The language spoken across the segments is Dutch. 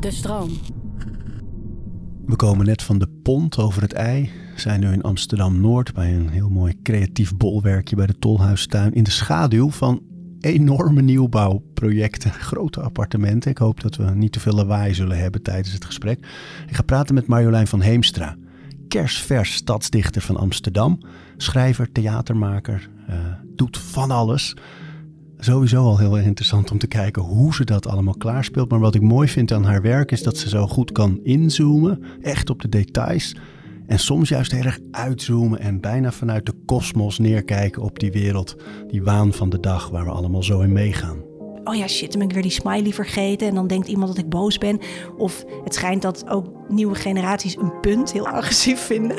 De stroom. We komen net van de pont over het. We zijn nu in Amsterdam-Noord bij een heel mooi creatief bolwerkje bij de Tolhuistuin. In de schaduw van enorme nieuwbouwprojecten, grote appartementen. Ik hoop dat we niet te veel lawaai zullen hebben tijdens het gesprek. Ik ga praten met Marjolein van Heemstra, kersvers stadsdichter van Amsterdam. Schrijver, theatermaker, uh, doet van alles sowieso al heel interessant om te kijken hoe ze dat allemaal klaarspeelt. Maar wat ik mooi vind aan haar werk is dat ze zo goed kan inzoomen, echt op de details. En soms juist heel erg uitzoomen en bijna vanuit de kosmos neerkijken op die wereld, die waan van de dag waar we allemaal zo in meegaan. Oh ja, shit, dan ben ik weer die smiley vergeten. En dan denkt iemand dat ik boos ben. Of het schijnt dat ook nieuwe generaties een punt heel agressief vinden.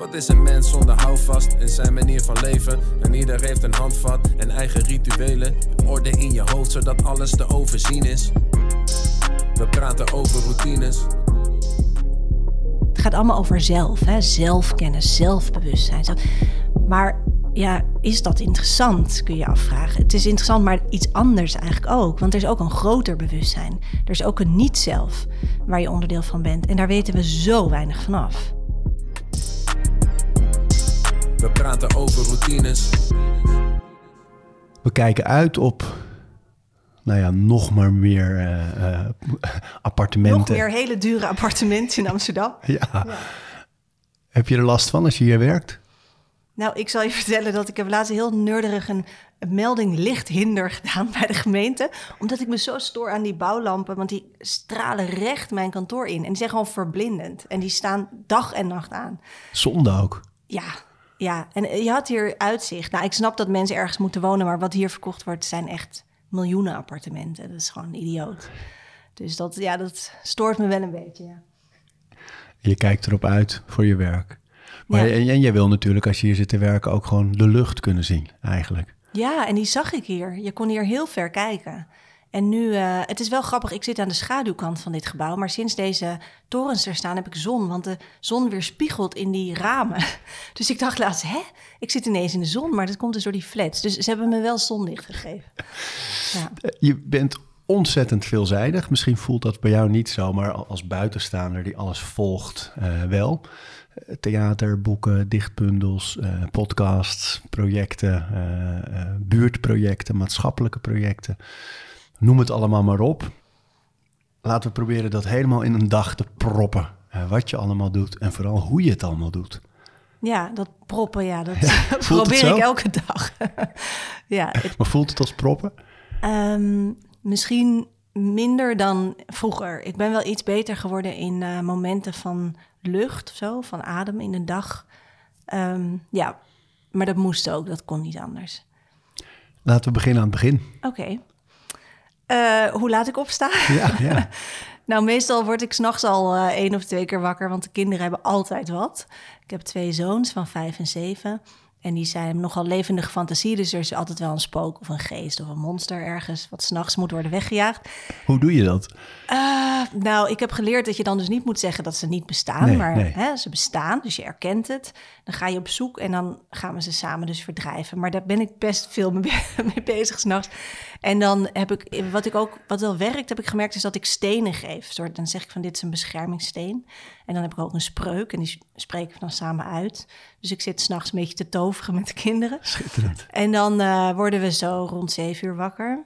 Wat is een mens zonder houvast in zijn manier van leven? En ieder heeft een handvat en eigen rituelen. Orde in je hoofd zodat alles te overzien is. We praten over routines. Het gaat allemaal over zelf, hè? zelfkennis, zelfbewustzijn. Maar ja, is dat interessant, kun je afvragen. Het is interessant, maar iets anders eigenlijk ook. Want er is ook een groter bewustzijn. Er is ook een niet-zelf waar je onderdeel van bent. En daar weten we zo weinig vanaf. We praten over routines. We kijken uit op, nou ja, nog maar meer uh, appartementen. Nog meer hele dure appartementen in Amsterdam. ja. ja. Heb je er last van als je hier werkt? Nou, ik zal je vertellen dat ik heb laatst heel nerderig een, melding lichthinder gedaan bij de gemeente. Omdat ik me zo stoor aan die bouwlampen. Want die stralen recht mijn kantoor in. En die zijn gewoon verblindend. En die staan dag en nacht aan. Zonde ook. Ja, ja, en je had hier uitzicht. Nou, ik snap dat mensen ergens moeten wonen, maar wat hier verkocht wordt zijn echt miljoenen appartementen. Dat is gewoon idioot. Dus dat, ja, dat stoort me wel een beetje. Ja. Je kijkt erop uit voor je werk. Maar en, en jij wil natuurlijk, als je hier zit te werken, ook gewoon de lucht kunnen zien, eigenlijk. Ja, en die zag ik hier. Je kon hier heel ver kijken. En nu, uh, het is wel grappig, ik zit aan de schaduwkant van dit gebouw, maar sinds deze torens er staan heb ik zon, want de zon weer spiegelt in die ramen. Dus ik dacht laatst, hè, ik zit ineens in de zon, maar dat komt dus door die flats. Dus ze hebben me wel zonlicht gegeven. Ja. Je bent ontzettend veelzijdig. Misschien voelt dat bij jou niet zo, maar als buitenstaander die alles volgt, uh, wel. Theater, boeken, dichtbundels, uh, podcasts, projecten, buurtprojecten, maatschappelijke projecten. Noem het allemaal maar op. Laten we proberen dat helemaal in een dag te proppen. wat je allemaal doet en vooral hoe je het allemaal doet. Ja, dat proppen, ja, dat probeer ik elke dag. ja, maar voelt het als proppen? Um, misschien minder dan vroeger. Ik ben wel iets beter geworden in uh, momenten van lucht of zo, van adem in de dag. Um, ja, maar dat moest ook, dat kon niet anders. Laten we beginnen aan het begin. Oké. Uh, hoe laat ik opsta? Ja, ja. nou, meestal word ik s'nachts al uh, één of twee keer wakker, want de kinderen hebben altijd wat. Ik heb twee zoons van vijf en zeven. En die zijn nogal levendige fantasie. Dus er is altijd wel een spook of een geest of een monster ergens... wat s'nachts moet worden weggejaagd. Hoe doe je dat? Uh, nou, ik heb geleerd dat je dan dus niet moet zeggen dat ze niet bestaan. maar Hè, ze bestaan, dus je erkent het. Dan ga je op zoek en dan gaan we ze samen dus verdrijven. Maar daar ben ik best veel mee, mee bezig s'nachts. En dan heb ik, wat ik ook, wat wel werkt, heb ik gemerkt, is dat ik stenen geef. Soort, dan zeg ik van dit is een beschermingssteen. En dan heb ik ook een spreuk en die spreken we dan samen uit. Dus ik zit s'nachts een beetje te toveren met de kinderen. Schitterend. En dan uh, worden we zo rond zeven uur wakker.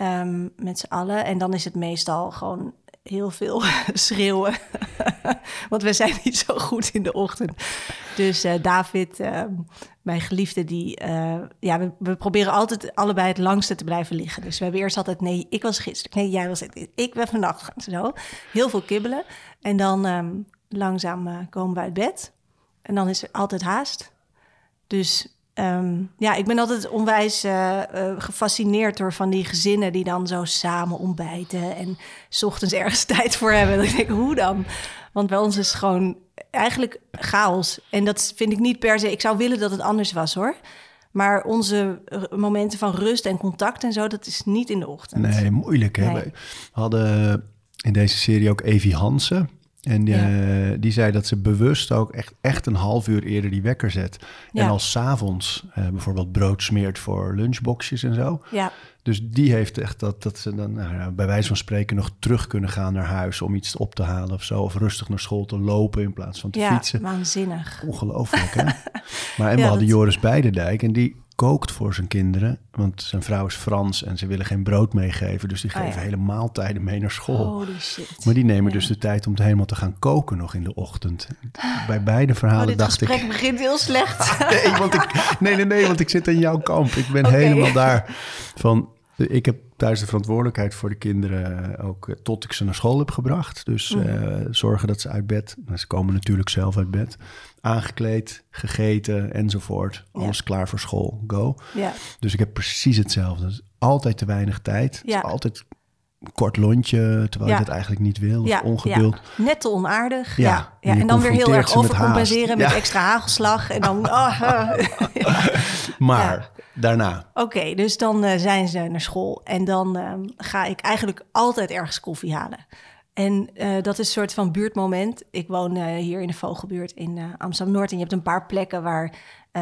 Um, met z'n allen. En dan is het meestal gewoon heel veel schreeuwen. Want we zijn niet zo goed in de ochtend. Dus uh, David, uh, mijn geliefde, die, uh, ja, we, proberen altijd allebei het langste te blijven liggen. Dus we hebben eerst altijd, nee, ik was gisteren. Nee, jij was het. Ik ben vannacht. Zo. Heel veel kibbelen. En dan um, langzaam komen we uit bed. En dan is er altijd haast. Dus Um, ja, ik ben altijd onwijs uh, gefascineerd door van die gezinnen die dan zo samen ontbijten en s ochtends ergens tijd voor hebben. Dan denk ik, hoe dan? Want bij ons is gewoon eigenlijk chaos. En dat vind ik niet per se. Ik zou willen dat het anders was hoor. Maar onze momenten van rust en contact en zo, dat is niet in de ochtend. Nee, moeilijk hè. Nee. We hadden in deze serie ook Evie Hansen. En Ja. eh, die zei dat ze bewust ook echt, echt een half uur eerder die wekker zet. En als s'avonds eh bijvoorbeeld brood smeert voor lunchboxjes en zo. Ja, Dus die heeft echt dat, dat ze dan nou, bij wijze van spreken nog terug kunnen gaan naar huis om iets op te halen of zo. Of rustig naar school te lopen in plaats van te ja fietsen. waanzinnig. Ongelooflijk, hè? Maar en we Ja, hadden dat- Joris Beidendijk en die kookt voor zijn kinderen. Want zijn vrouw is Frans en ze willen geen brood meegeven. Dus die Oh, geven ja. hele maaltijden mee naar school. Holy shit. Maar die nemen Ja. dus de tijd om te helemaal te gaan koken nog in de ochtend. Bij beide Oh, verhalen dacht gesprek ik... begint heel slecht. Nee, want ik, nee, nee, nee, want ik zit in jouw kamp. Ik ben helemaal daar van... Ik heb thuis de verantwoordelijkheid voor de kinderen eh, ook eh, tot ik ze naar school heb gebracht. Dus Mhm. eh, zorgen dat ze uit bed... nou, ze komen natuurlijk zelf uit bed. Aangekleed, gegeten enzovoort. Ja. Alles klaar voor school, go. ja. Dus ik heb precies hetzelfde. Dus altijd te weinig tijd. Ja. altijd kort lontje, terwijl je dat eigenlijk niet wil. Of Ja, ongeduld. Net te onaardig. Ja, en dan weer heel erg met overcompenseren met Ja. extra hagelslag. En dan, ah. Maar daarna, Oké, dus dan eh, zijn ze naar school. En dan ehm, ga ik eigenlijk altijd ergens koffie halen. En eh, dat is een soort van buurtmoment. Ik woon eh, hier in de Vogelbuurt in eh, Amsterdam-Noord. En je hebt een paar plekken waar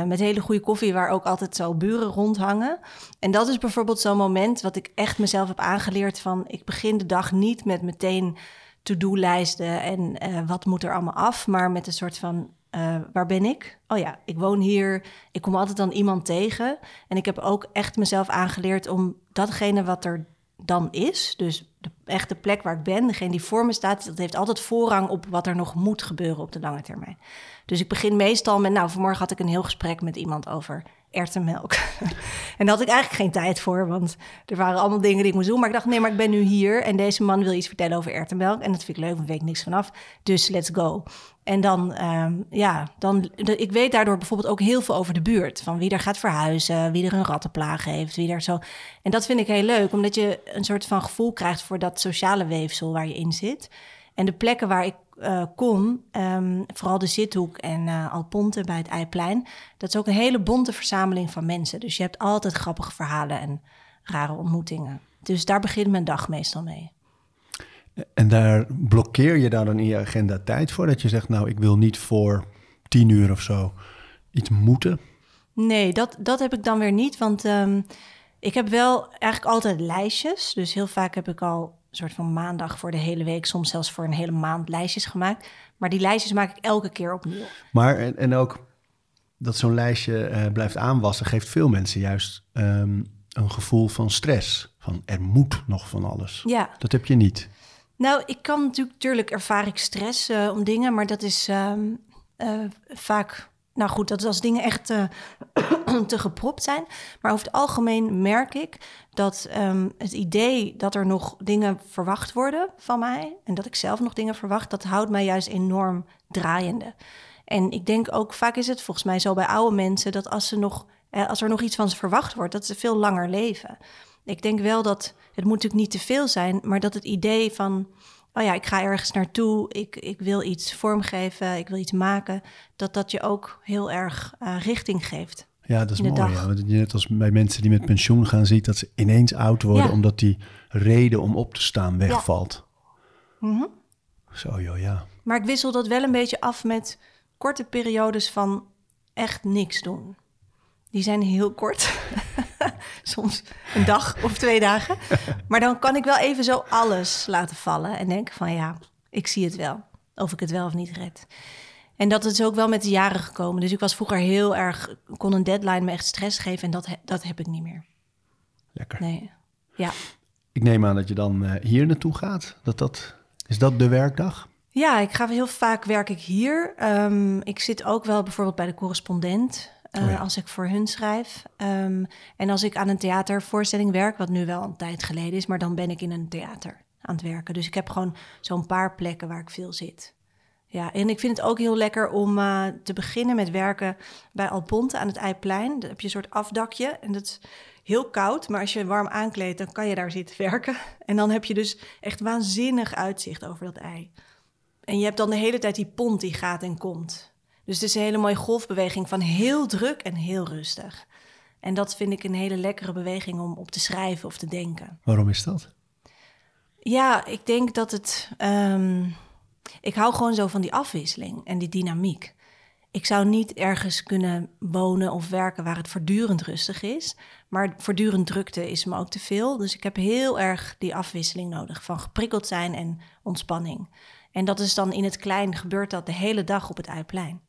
met hele goede koffie... waar ook altijd zo buren rondhangen. En dat is bijvoorbeeld zo'n moment wat ik echt mezelf heb aangeleerd van... ik begin de dag niet met meteen to-do-lijsten en wat moet er allemaal af... maar met een soort van eh, waar ben ik? Oh ja, ik woon hier. Ik kom altijd dan iemand tegen. En ik heb ook echt mezelf aangeleerd om datgene wat er dan is, dus de echte plek waar ik ben, degene die voor me staat, dat heeft altijd voorrang op wat er nog moet gebeuren op de lange termijn. Dus ik begin meestal met, nou, vanmorgen had ik een heel gesprek met iemand over erwtenmelk. en daar had ik eigenlijk geen tijd voor, want er waren allemaal dingen die ik moest doen. Maar ik dacht, nee, maar ik ben nu hier en deze man wil iets vertellen over erwtenmelk. En dat vind ik leuk, want ik niks vanaf. Dus let's go. En dan, ehm, ja, dan, ik weet daardoor bijvoorbeeld ook heel veel over de buurt. Van wie er gaat verhuizen, wie er een rattenplaag heeft, wie er zo. En dat vind ik heel leuk, omdat je een soort van gevoel krijgt voor dat sociale weefsel waar je in zit. En de plekken waar ik eh, kom, ehm, vooral de Zithoek en eh Alponte bij het Eiplein, dat is ook een hele bonte verzameling van mensen. Dus je hebt altijd grappige verhalen en rare ontmoetingen. Dus daar begint mijn dag meestal mee. En daar blokkeer je daar dan in je agenda tijd voor? Dat je zegt, nou, ik wil niet voor tien uur of zo iets moeten. Nee, dat, dat heb ik dan weer niet. Want ehm, ik heb wel eigenlijk altijd lijstjes. Dus heel vaak heb ik al een soort van maandag voor de hele week, soms zelfs voor een hele maand lijstjes gemaakt. Maar die lijstjes maak ik elke keer opnieuw. Maar en, en ook dat zo'n lijstje eh, blijft aanwassen, geeft veel mensen juist ehm, een gevoel van stress. Van er moet nog van alles. Ja, Dat heb je niet. Nou, ik kan natuurlijk, tuurlijk ervaar ik stress eh, om dingen, maar dat is ehm, eh, vaak, nou goed, dat is als dingen echt eh, te gepropt zijn. Maar over het algemeen merk ik dat ehm, het idee dat er nog dingen verwacht worden van mij en dat ik zelf nog dingen verwacht, dat houdt mij juist enorm draaiende. En ik denk ook, vaak is het volgens mij zo bij oude mensen, dat als, ze nog, als er nog iets van ze verwacht wordt, dat ze veel langer leven. Ik denk wel dat, het moet natuurlijk niet te veel zijn, maar dat het idee van, oh ja, ik ga ergens naartoe, ik, ik wil iets vormgeven, ik wil iets maken, dat dat je ook heel erg eh, richting geeft. Ja, dat is mooi. Ja. Net als bij mensen die met pensioen gaan, ziet dat ze ineens oud worden, Ja. omdat die reden om op te staan wegvalt. Mhm. Zo joh, ja. Maar ik wissel dat wel een beetje af met korte periodes van echt niks doen. Die zijn heel kort. Soms een dag of twee dagen. Maar dan kan ik wel even zo alles laten vallen. En denken van ja, ik zie het wel. Of ik het wel of niet red. En dat is ook wel met de jaren gekomen. Dus ik was vroeger heel erg... kon een deadline me echt stress geven. En dat, dat heb ik niet meer. Lekker. Nee. Ja. Ik neem aan dat je dan eh, hier naartoe gaat. Dat dat, is dat de werkdag? Ja, ik ga heel vaak werk ik hier. Ehm, ik zit ook wel bijvoorbeeld bij de correspondent eh, Oh ja. als ik voor hun schrijf. Ehm, en als ik aan een theatervoorstelling werk, wat nu wel een tijd geleden is, maar dan ben ik in een theater aan het werken. Dus ik heb gewoon zo'n paar plekken waar ik veel zit. Ja, en ik vind het ook heel lekker om eh, te beginnen met werken bij Alponte aan het Eiplein. Dan heb je een soort afdakje en dat is heel koud, maar als je warm aankleedt, dan kan je daar zitten werken. En dan heb je dus echt waanzinnig uitzicht over dat ei. En je hebt dan de hele tijd die pont die gaat en komt. Dus het is een hele mooie golfbeweging van heel druk en heel rustig. En dat vind ik een hele lekkere beweging om op te schrijven of te denken. Waarom is dat? Ja, ik denk dat het. ehm, ik hou gewoon zo van die afwisseling en die dynamiek. Ik zou niet ergens kunnen wonen of werken waar het voortdurend rustig is. Maar voortdurend drukte is me ook te veel. Dus ik heb heel erg die afwisseling nodig van geprikkeld zijn en ontspanning. En dat is dan in het klein gebeurt dat de hele dag op het Uitplein.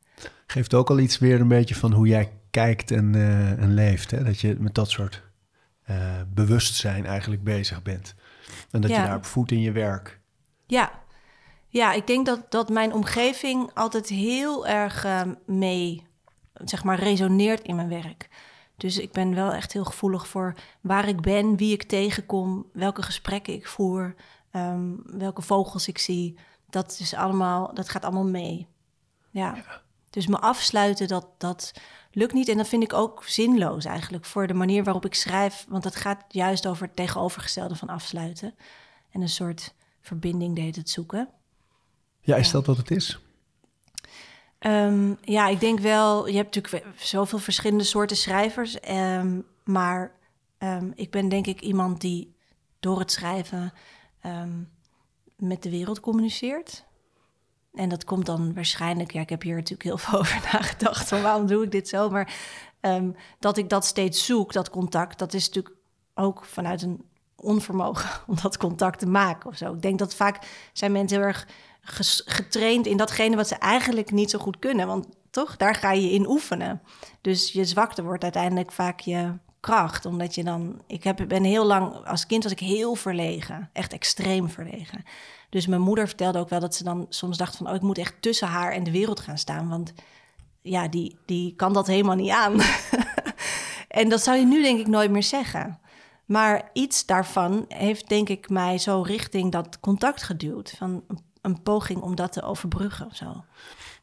Geeft ook al iets weer een beetje van hoe jij kijkt en, uh, en leeft. Hè? Dat je met dat soort uh, bewustzijn eigenlijk bezig bent. En dat Ja. je daar op voet in je werk. Ja, ja ik denk dat, dat mijn omgeving altijd heel erg eh, mee, zeg maar, resoneert in mijn werk. Dus ik ben wel echt heel gevoelig voor waar ik ben, wie ik tegenkom, welke gesprekken ik voer, ehm, welke vogels ik zie. Dat, is allemaal, dat gaat allemaal mee. Ja. Dus me afsluiten, dat, dat lukt niet. En dat vind ik ook zinloos eigenlijk voor de manier waarop ik schrijf. Want dat gaat juist over het tegenovergestelde van afsluiten. En een soort verbinding deed het zoeken. Ja, is dat wat het is? Ehm, ja, ik denk wel, je hebt natuurlijk zoveel verschillende soorten schrijvers. ehm, maar ehm, ik ben denk ik iemand die door het schrijven met de wereld communiceert. En dat komt dan waarschijnlijk, ja, ik heb hier natuurlijk heel veel over nagedacht, van waarom doe ik dit zo? Maar ehm, dat ik dat steeds zoek, dat contact, dat is natuurlijk ook vanuit een onvermogen om dat contact te maken of zo. Ik denk dat vaak zijn mensen heel erg getraind in datgene wat ze eigenlijk niet zo goed kunnen. Want toch, daar ga je in oefenen. Dus je zwakte wordt uiteindelijk vaak je kracht. Omdat je dan... Ik heb, ben heel lang... Als kind was ik heel verlegen. Echt extreem verlegen. Dus mijn moeder vertelde ook wel dat ze dan soms dacht van... oh, ik moet echt tussen haar en de wereld gaan staan. Want ja, die, die kan dat helemaal niet aan. en dat zou je nu denk ik nooit meer zeggen. Maar iets daarvan heeft denk ik mij zo richting dat contact geduwd. Van een, poging om dat te overbruggen of zo.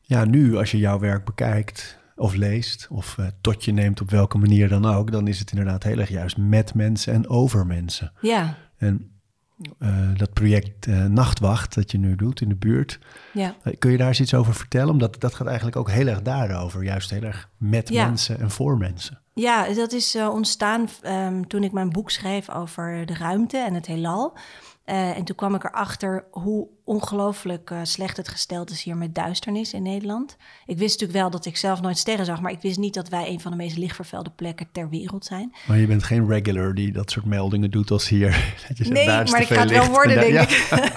Ja, nu als je jouw werk bekijkt of leest of eh, tot je neemt op welke manier dan ook, dan is het inderdaad heel erg juist met mensen en over mensen. Ja, En eh, dat project eh, Nachtwacht dat je nu doet in de buurt, ja. eh, kun je daar eens iets over vertellen? Omdat dat gaat eigenlijk ook heel erg daarover, juist heel erg met Ja. mensen en voor mensen. Ja, dat is ontstaan ehm, toen ik mijn boek schreef over de ruimte en het heelal. En toen kwam ik erachter hoe ongelooflijk eh, slecht het gesteld is hier met duisternis in Nederland. Ik wist natuurlijk wel dat ik zelf nooit sterren zag, maar ik wist niet dat wij een van de meest lichtvervuilde plekken ter wereld zijn. Maar je bent geen regular die dat soort meldingen doet als hier. Dat je zegt, Nee, maar ik ga het wel worden, denk ja,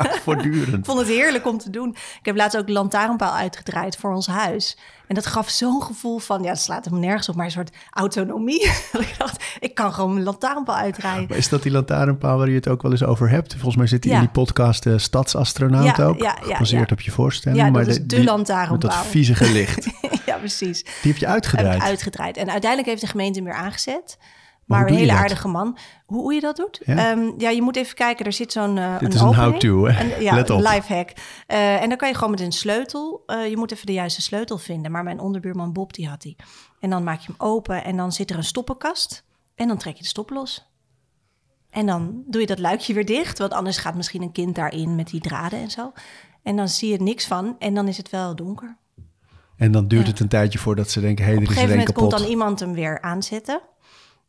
Ik voortdurend. vond het heerlijk om te doen. Ik heb laatst ook een lantaarnpaal uitgedraaid voor ons huis. En dat gaf zo'n gevoel van, ja, het slaat hem nergens op, maar een soort autonomie. ik dacht, ik kan gewoon mijn lantaarnpaal uitdraaien. Maar is dat die lantaarnpaal waar je het ook wel eens over hebt? Volgens mij zit die Ja. in die podcast uh, Stadsastronaut Ja, ook. ja, ja, gebaseerd ja. op je voorstelling. Ja, dat maar de die- lantaarnpaal. Dat viezige licht. Die ja, precies. heb je Heb ik uitgedraaid. uitgedraaid. En uiteindelijk heeft de gemeente hem weer aangezet. Maar een hele aardige man. Hoe, hoe je dat doet? Ja? Ja? ja, je moet even kijken. Er zit zo'n eh Dit is een how-to, hè? Een- ja, Let op. een lifehack. Eh, en dan kan je gewoon met een sleutel... eh, je moet even de juiste sleutel vinden. Maar mijn onderbuurman Bob, die had die. En dan maak je hem open en dan zit er een stoppenkast. En dan trek je de stop los. En dan doe je dat luikje weer dicht. Want anders gaat misschien een kind daarin met die draden en zo. En dan zie je niks van. En dan is het wel donker. En dan duurt Ja. het een tijdje voordat ze denken... hé, hey, Op er een is er gegeven één moment kapot. komt dan iemand hem weer aanzetten.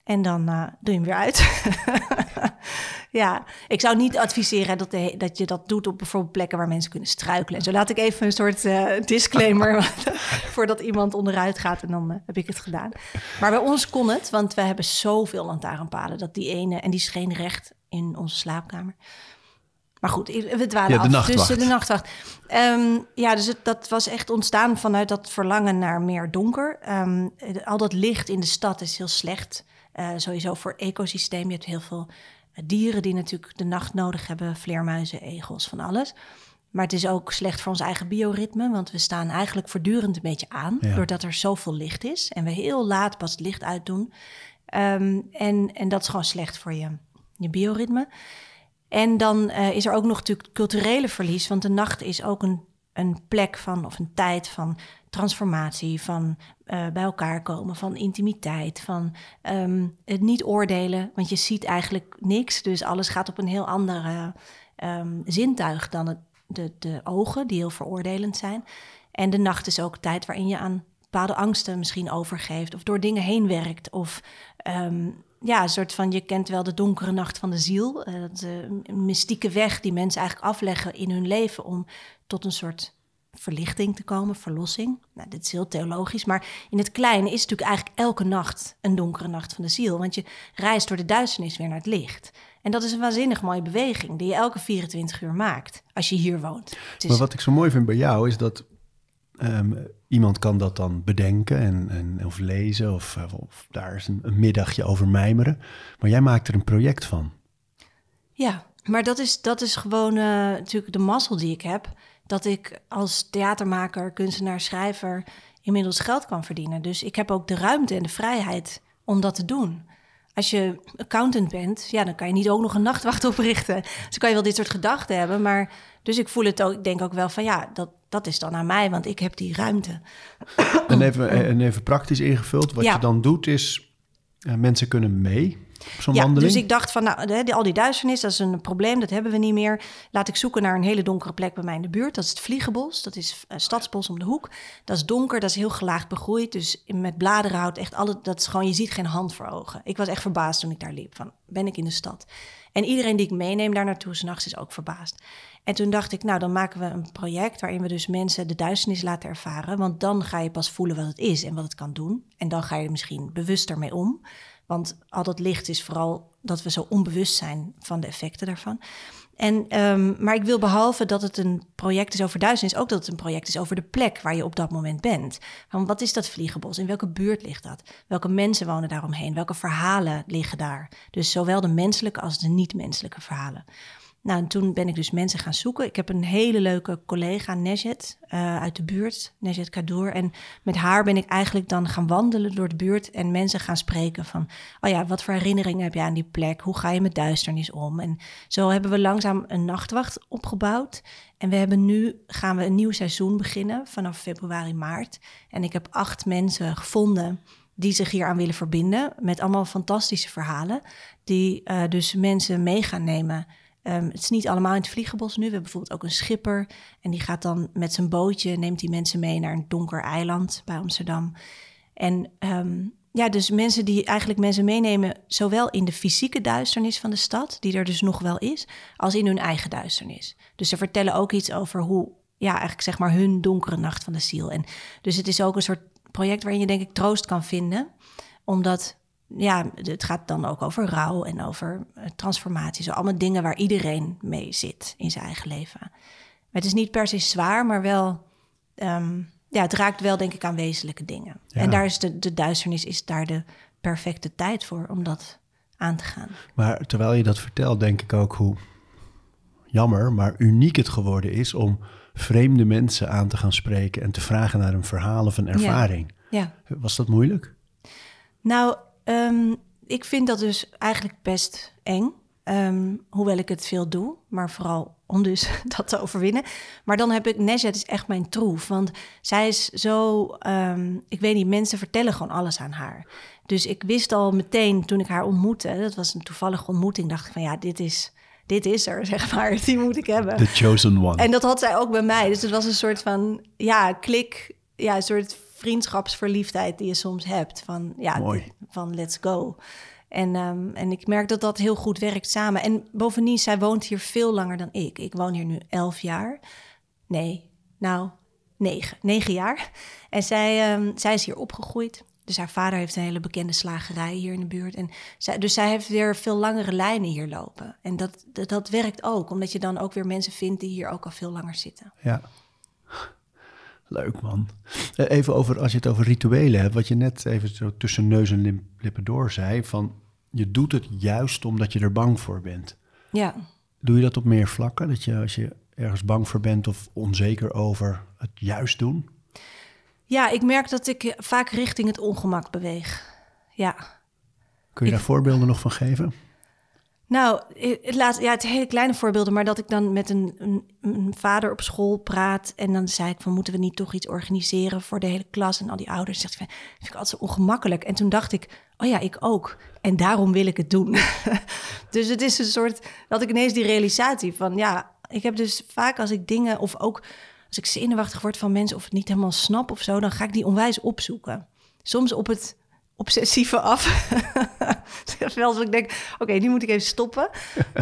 En dan eh, doe je hem weer uit. ja, ik zou niet adviseren dat, de- dat je dat doet op bijvoorbeeld plekken waar mensen kunnen struikelen. En zo laat ik even een soort eh, disclaimer voordat iemand onderuit gaat en dan eh, heb ik het gedaan. Maar bij ons kon het, want wij hebben zoveel lantaarnpalen dat die ene en die scheen recht in onze slaapkamer. Maar goed, we dwalen Ja, de af. Dus eh, de nachtwacht. Ehm, ja, dus het, dat was echt ontstaan vanuit dat verlangen naar meer donker. Ehm, eh, al dat licht in de stad is heel slecht. Sowieso voor ecosysteem. Je hebt heel veel dieren die natuurlijk de nacht nodig hebben. Vleermuizen, egels, van alles. Maar het is ook slecht voor ons eigen bioritme. Want we staan eigenlijk voortdurend een beetje aan. Ja. Doordat er zoveel licht is. En we heel laat pas het licht uitdoen. Ehm, en, en dat is gewoon slecht voor je, je bioritme. En dan eh, is er ook nog natuurlijk culturele verlies, want de nacht is ook een, een plek van, of een tijd van transformatie, van eh, bij elkaar komen, van intimiteit, van ehm, het niet oordelen, want je ziet eigenlijk niks, dus alles gaat op een heel andere ehm, zintuig dan het, de, de ogen, die heel veroordelend zijn. En de nacht is ook tijd waarin je aan bepaalde angsten misschien overgeeft, of door dingen heen werkt, of ehm, ja, een soort van, je kent wel de donkere nacht van de ziel. eh, een mystieke weg die mensen eigenlijk afleggen in hun leven om tot een soort verlichting te komen, verlossing. Nou, dit is heel theologisch, maar in het kleine is het natuurlijk eigenlijk elke nacht een donkere nacht van de ziel. Want je reist door de duisternis weer naar het licht. En dat is een waanzinnig mooie beweging die je elke 24 uur maakt als je hier woont. Is, Maar wat ik zo mooi vind bij jou is dat ehm, iemand kan dat dan bedenken en, en, of lezen of, eh, of daar is een, een middagje over mijmeren. Maar jij maakt er een project van. Ja, maar dat is, dat is gewoon eh, natuurlijk de mazzel die ik heb. Dat ik als theatermaker, kunstenaar, schrijver inmiddels geld kan verdienen. Dus ik heb ook de ruimte en de vrijheid om dat te doen. Als je accountant bent, ja, dan kan je niet ook nog een nachtwacht oprichten. Dus kan je wel dit soort gedachten hebben. Maar dus ik voel het ook, ik denk ook wel van ja, dat, dat is dan aan mij, want ik heb die ruimte. En even, en even praktisch ingevuld, wat Ja. je dan doet is, eh, mensen kunnen mee zo'n Ja, wandeling. dus ik dacht van, nou, al die duisternis, dat is een probleem, dat hebben we niet meer. Laat ik zoeken naar een hele donkere plek bij mij in de buurt. Dat is het Vliegenbos, dat is een stadsbos om de hoek. Dat is donker, dat is heel gelaagd begroeid. Dus met bladerenhout, echt alle, dat is gewoon, je ziet geen hand voor ogen. Ik was echt verbaasd toen ik daar liep, van, ben ik in de stad? En iedereen die ik meeneem daar naartoe, s'nachts is ook verbaasd. En toen dacht ik, nou, dan maken we een project waarin we dus mensen de duisternis laten ervaren. Want dan ga je pas voelen wat het is en wat het kan doen. En dan ga je er misschien bewuster mee om. Want al dat licht is vooral dat we zo onbewust zijn van de effecten daarvan. En, ehm, maar ik wil behalve dat het een project is over duisternis, ook dat het een project is over de plek waar je op dat moment bent. Van wat is dat vliegenbos? In welke buurt ligt dat? Welke mensen wonen daaromheen? Welke verhalen liggen daar? Dus zowel de menselijke als de niet-menselijke verhalen. Nou, en toen ben ik dus mensen gaan zoeken. Ik heb een hele leuke collega, Nejet, eh, uit de buurt, Nejet Kadour. En met haar ben ik eigenlijk dan gaan wandelen door de buurt en mensen gaan spreken van, oh ja, wat voor herinneringen heb je aan die plek? Hoe ga je met duisternis om? En zo hebben we langzaam een nachtwacht opgebouwd. En we hebben nu, gaan we een nieuw seizoen beginnen vanaf februari, maart. En ik heb acht mensen gevonden die zich hier aan willen verbinden met allemaal fantastische verhalen. Die eh, dus mensen mee gaan nemen Ehm, het is niet allemaal in het vliegenbos nu. We hebben bijvoorbeeld ook een schipper. En die gaat dan met zijn bootje, neemt die mensen mee naar een donker eiland bij Amsterdam. En ehm, ja, dus mensen die eigenlijk mensen meenemen, zowel in de fysieke duisternis van de stad, die er dus nog wel is, als in hun eigen duisternis. Dus ze vertellen ook iets over hoe, ja, eigenlijk zeg maar hun donkere nacht van de ziel. En dus het is ook een soort project waarin je denk ik troost kan vinden, omdat ja, het gaat dan ook over rouw en over eh, transformatie. Zo allemaal dingen waar iedereen mee zit in zijn eigen leven. Maar het is niet per se zwaar, maar wel... ehm, ja, het raakt wel denk ik aan wezenlijke dingen. Ja. En daar is de, de duisternis is daar de perfecte tijd voor om dat aan te gaan. Maar terwijl je dat vertelt, denk ik ook hoe jammer, maar uniek het geworden is om vreemde mensen aan te gaan spreken en te vragen naar een verhaal of een ervaring. Ja. Was dat moeilijk? Nou, ehm, ik vind dat dus eigenlijk best eng. Ehm, hoewel ik het veel doe, maar vooral om dus dat te overwinnen. Maar dan heb ik, Nejet is echt mijn troef. Want zij is zo, ehm, ik weet niet, mensen vertellen gewoon alles aan haar. Dus ik wist al meteen toen ik haar ontmoette, dat was een toevallige ontmoeting, dacht ik van ja, dit is, dit is er, zeg maar, die moet ik hebben. The chosen one. En dat had zij ook bij mij. Dus het was een soort van, ja, klik, ja, een soort vriendschapsverliefdheid die je soms hebt. Van, ja, Mooi. van let's go. En, ehm, en ik merk dat dat heel goed werkt samen. En bovendien, zij woont hier veel langer dan ik. Ik woon hier nu elf jaar. Nee, nou, negen. Negen jaar. En zij, ehm, zij is hier opgegroeid. Dus haar vader heeft een hele bekende slagerij hier in de buurt. En zij, dus zij heeft weer veel langere lijnen hier lopen. En dat, dat, dat werkt ook, omdat je dan ook weer mensen vindt die hier ook al veel langer zitten. Ja. Leuk man. Eh, Even over, als je het over rituelen hebt, wat je net even zo tussen neus en lippen door zei, van je doet het juist omdat je er bang voor bent. Ja, Doe je dat op meer vlakken? Dat je als je ergens bang voor bent of onzeker over het juist doen? ja ik merk dat ik vaak richting het ongemak beweeg. Ja. Kun je Ik- daar voorbeelden nog van geven? Nou, het, laat, ja, het hele kleine voorbeelden, maar dat ik dan met een, een, vader op school praat en dan zei ik van moeten we niet toch iets organiseren voor de hele klas en al die ouders. Zegt van, vind ik altijd zo ongemakkelijk. En toen dacht ik, oh ja, ik ook. En daarom wil ik het doen. dus het is een soort, dat ik ineens die realisatie van ja, ik heb dus vaak als ik dingen of ook als ik zenuwachtig word van mensen of het niet helemaal snap of zo, dan ga ik die onwijs opzoeken. Soms op het obsessieve af. Wel als ik denk, oké, nu moet ik even stoppen.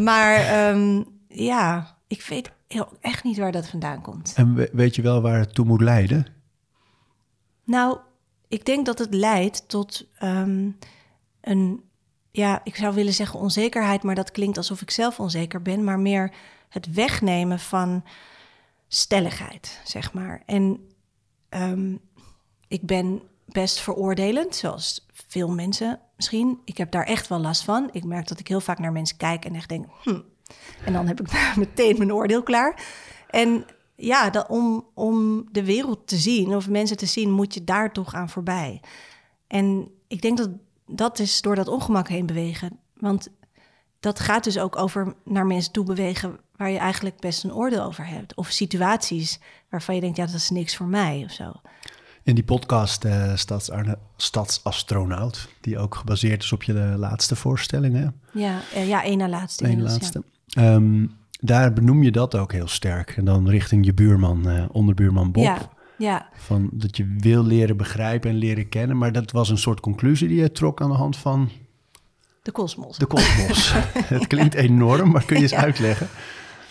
Maar ehm, ja, ik weet heel, echt niet waar dat vandaan komt. En we- weet je wel waar het toe moet leiden? Nou, ik denk dat het leidt tot ehm, een, ja, ik zou willen zeggen onzekerheid, maar dat klinkt alsof ik zelf onzeker ben, maar meer het wegnemen van stelligheid, zeg maar. En ehm, ik ben best veroordelend, zoals veel mensen misschien. Ik heb daar echt wel last van. Ik merk dat ik heel vaak naar mensen kijk en echt denk, hm. En dan heb ik meteen mijn oordeel klaar. En ja, dat, om, om de wereld te zien of mensen te zien, moet je daar toch aan voorbij. En ik denk dat dat is door dat ongemak heen bewegen. Want dat gaat dus ook over naar mensen toe bewegen waar je eigenlijk best een oordeel over hebt. Of situaties waarvan je denkt, ja, dat is niks voor mij of zo. In die podcast eh Stadsarne, Stadsastronaut, die ook gebaseerd is op je eh, laatste voorstelling, hè? Ja, eh, ja één na laatste. Eén laatste. Ehm, daar benoem je dat ook heel sterk. En dan richting je buurman, onderbuurman Bob. Ja, ja, ja. Van dat je wil leren begrijpen en leren kennen. Maar dat was een soort conclusie die je trok aan de hand van de kosmos. de kosmos. het klinkt enorm, maar kun je eens Ja. uitleggen?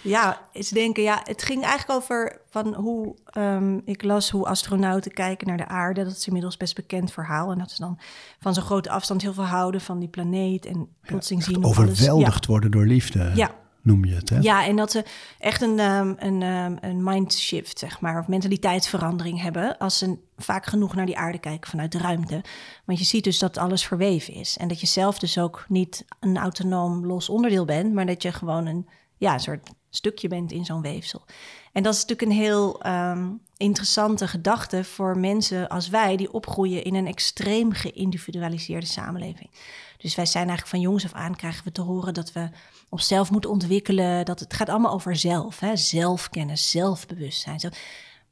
Ja, eens denken, ja, het ging eigenlijk over van hoe ehm, ik las hoe astronauten kijken naar de aarde. Dat is inmiddels best bekend verhaal. En dat ze dan van zo'n grote afstand heel veel houden van die planeet. En plotseling zien alles... Overweldigd worden door liefde, Ja. noem je het. Hè? Ja. en dat ze echt een, ehm, een, ehm, een mindshift, zeg maar, of mentaliteitsverandering hebben. Als ze vaak genoeg naar die aarde kijken vanuit de ruimte. Want je ziet dus dat alles verweven is. En dat je zelf dus ook niet een autonoom los onderdeel bent, maar dat je gewoon een, ja, een soort stukje bent in zo'n weefsel. En dat is natuurlijk een heel ehm, interessante gedachte voor mensen als wij, die opgroeien in een extreem geïndividualiseerde samenleving. Dus wij zijn eigenlijk van jongs af aan krijgen we te horen dat we onszelf moeten ontwikkelen. Dat het gaat allemaal over zelf, hè? zelfkennis, zelfbewustzijn.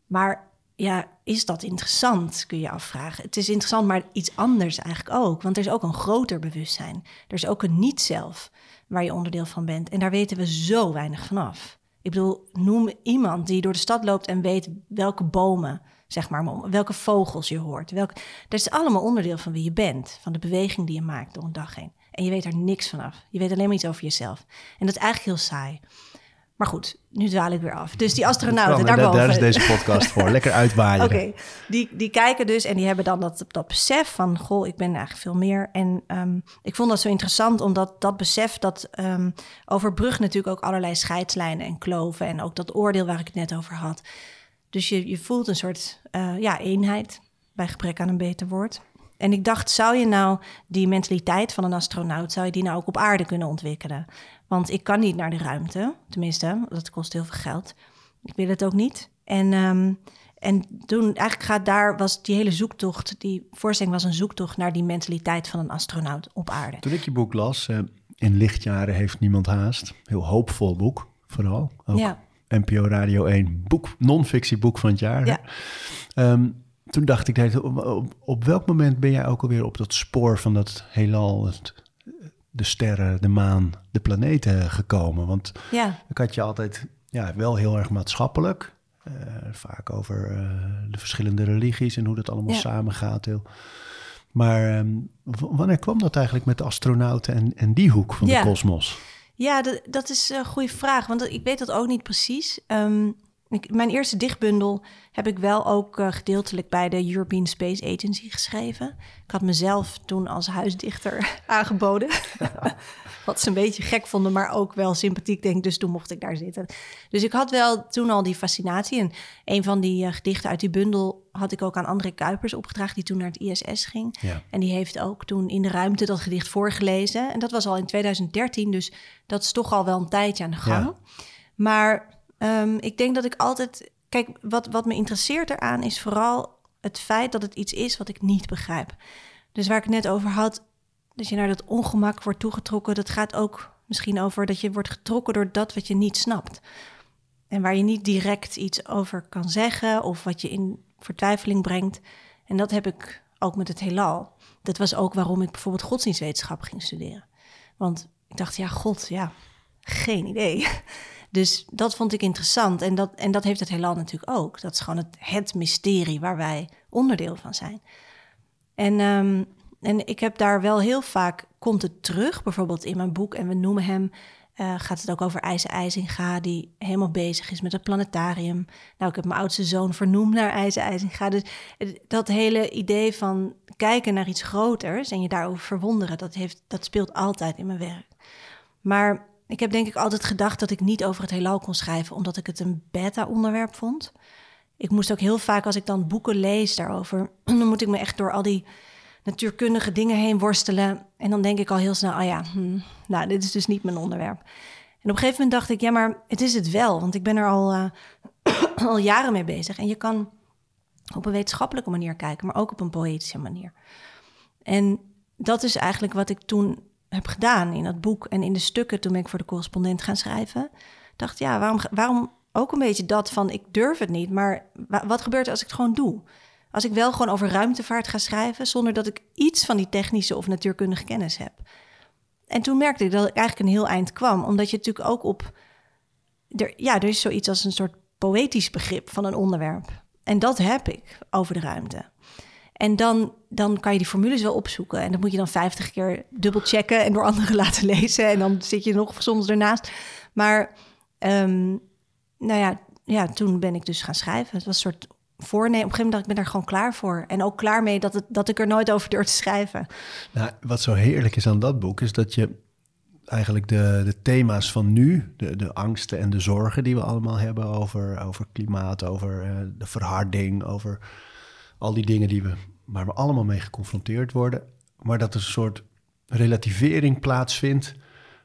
Maar ja, is dat interessant, kun je afvragen. Het is interessant, maar iets anders eigenlijk ook. Want er is ook een groter bewustzijn. Er is ook een niet-zelf waar je onderdeel van bent. En daar weten we zo weinig vanaf. Ik bedoel, noem iemand die door de stad loopt en weet welke bomen, zeg maar, welke vogels je hoort. Welke, dat is allemaal onderdeel van wie je bent, van de beweging die je maakt door een dag heen. En je weet er niks vanaf. Je weet alleen maar iets over jezelf. En dat is eigenlijk heel saai. Maar goed, nu dwaal ik weer af. Dus die astronauten daar, daarboven. daar is deze podcast voor. Lekker uitwaaien. Oké, die, die kijken dus en die hebben dan dat, dat besef van... goh, ik ben eigenlijk veel meer. En ehm, ik vond dat zo interessant, omdat dat besef... dat ehm overbrugt natuurlijk ook allerlei scheidslijnen en kloven... en ook dat oordeel waar ik het net over had. Dus je, je voelt een soort eh, ja, eenheid, bij gebrek aan een beter woord. En ik dacht, zou je nou die mentaliteit van een astronaut... zou je die nou ook op aarde kunnen ontwikkelen? Want ik kan niet naar de ruimte, tenminste, dat kost heel veel geld. Ik wil het ook niet. En... ehm, en toen eigenlijk gaat daar, was die hele zoektocht, die voorstelling was een zoektocht naar die mentaliteit van een astronaut op aarde. Toen ik je boek las, eh, In lichtjaren heeft niemand haast. Heel hoopvol boek, vooral. Ook Ja. NPO Radio 1 boek, non-fictieboek van het jaar. Ja. Ehm, toen dacht ik, op, op welk moment ben jij ook alweer op dat spoor van dat heelal, het, de sterren, de maan, de planeten gekomen? Want Ja, ik had je altijd ja, wel heel erg maatschappelijk. eh, vaak over eh, de verschillende religies en hoe dat allemaal Ja. samengaat. Heel. Maar ehm, wanneer kwam dat eigenlijk met de astronauten en, en die hoek van Ja. de kosmos? ja dat, dat is een goede vraag, want ik weet dat ook niet precies. Ehm, ik, mijn eerste dichtbundel heb ik wel ook eh, gedeeltelijk bij de European Space Agency geschreven. Ik had mezelf toen als huisdichter aangeboden. Wat ze een beetje gek vonden, maar ook wel sympathiek, denk ik. Dus toen mocht ik daar zitten. Dus ik had wel toen al die fascinatie. En een van die eh, gedichten uit die bundel had ik ook aan André Kuipers opgedragen... die toen naar het ISS ging. Ja. En die heeft ook toen in de ruimte dat gedicht voorgelezen. En dat was al in 2013, dus dat is toch al wel een tijdje aan de gang. Ja. Maar ehm, ik denk dat ik altijd... Kijk, wat, wat me interesseert eraan is vooral het feit dat het iets is wat ik niet begrijp. Dus waar ik het net over had, dat je naar dat ongemak wordt toegetrokken... dat gaat ook misschien over dat je wordt getrokken door dat wat je niet snapt. En waar je niet direct iets over kan zeggen of wat je in vertwijfeling brengt. En dat heb ik ook met het heelal. Dat was ook waarom ik bijvoorbeeld godsdienstwetenschap ging studeren. Want ik dacht, ja, God, ja, geen idee. Dus dat vond ik interessant. En dat, en dat heeft het heelal natuurlijk ook. Dat is gewoon het, het mysterie waar wij onderdeel van zijn. En, ehm, en ik heb daar wel heel vaak, komt het terug, bijvoorbeeld in mijn boek, en we noemen hem eh, gaat het ook over IJzer IJzinga, die helemaal bezig is met het planetarium. Nou, ik heb mijn oudste zoon vernoemd naar IJzer IJzinga. Dus dat hele idee van kijken naar iets groters en je daarover verwonderen, dat, heeft, dat speelt altijd in mijn werk. Maar ik heb denk ik altijd gedacht dat ik niet over het heelal kon schrijven, omdat ik het een beta-onderwerp vond. Ik moest ook heel vaak, als ik dan boeken lees daarover, dan moet ik me echt door al die natuurkundige dingen heen worstelen. En dan denk ik al heel snel, oh ja, hm, nou, dit is dus niet mijn onderwerp. En op een gegeven moment dacht ik, ja, maar het is het wel. Want ik ben er al, uh, al jaren mee bezig. En je kan op een wetenschappelijke manier kijken, maar ook op een poëtische manier. En dat is eigenlijk wat ik toen heb gedaan in dat boek en in de stukken toen ben ik voor de correspondent gaan schrijven. Dacht, ja, waarom, waarom ook een beetje dat van ik durf het niet, maar wat gebeurt er als ik het gewoon doe? Als ik wel gewoon over ruimtevaart ga schrijven, zonder dat ik iets van die technische of natuurkundige kennis heb. En toen merkte ik dat ik eigenlijk een heel eind kwam, omdat je natuurlijk ook op. Er, ja, er is zoiets als een soort poëtisch begrip van een onderwerp. En dat heb ik over de ruimte. En dan, dan kan je die formules wel opzoeken. En dat moet je dan 50 keer dubbel checken en door anderen laten lezen. En dan zit je nog soms ernaast. Maar um, nou ja, ja, toen ben ik dus gaan schrijven. Het was een soort voornemen. Op een gegeven moment dacht ik, ben daar gewoon klaar voor. En ook klaar mee dat, het, dat ik er nooit over durf te schrijven. Nou, wat zo heerlijk is aan dat boek, is dat je eigenlijk de, de thema's van nu, de, de angsten en de zorgen die we allemaal hebben over, over klimaat, over uh, de verharding, over al die dingen die we, waar we allemaal mee geconfronteerd worden. Maar dat er een soort relativering plaatsvindt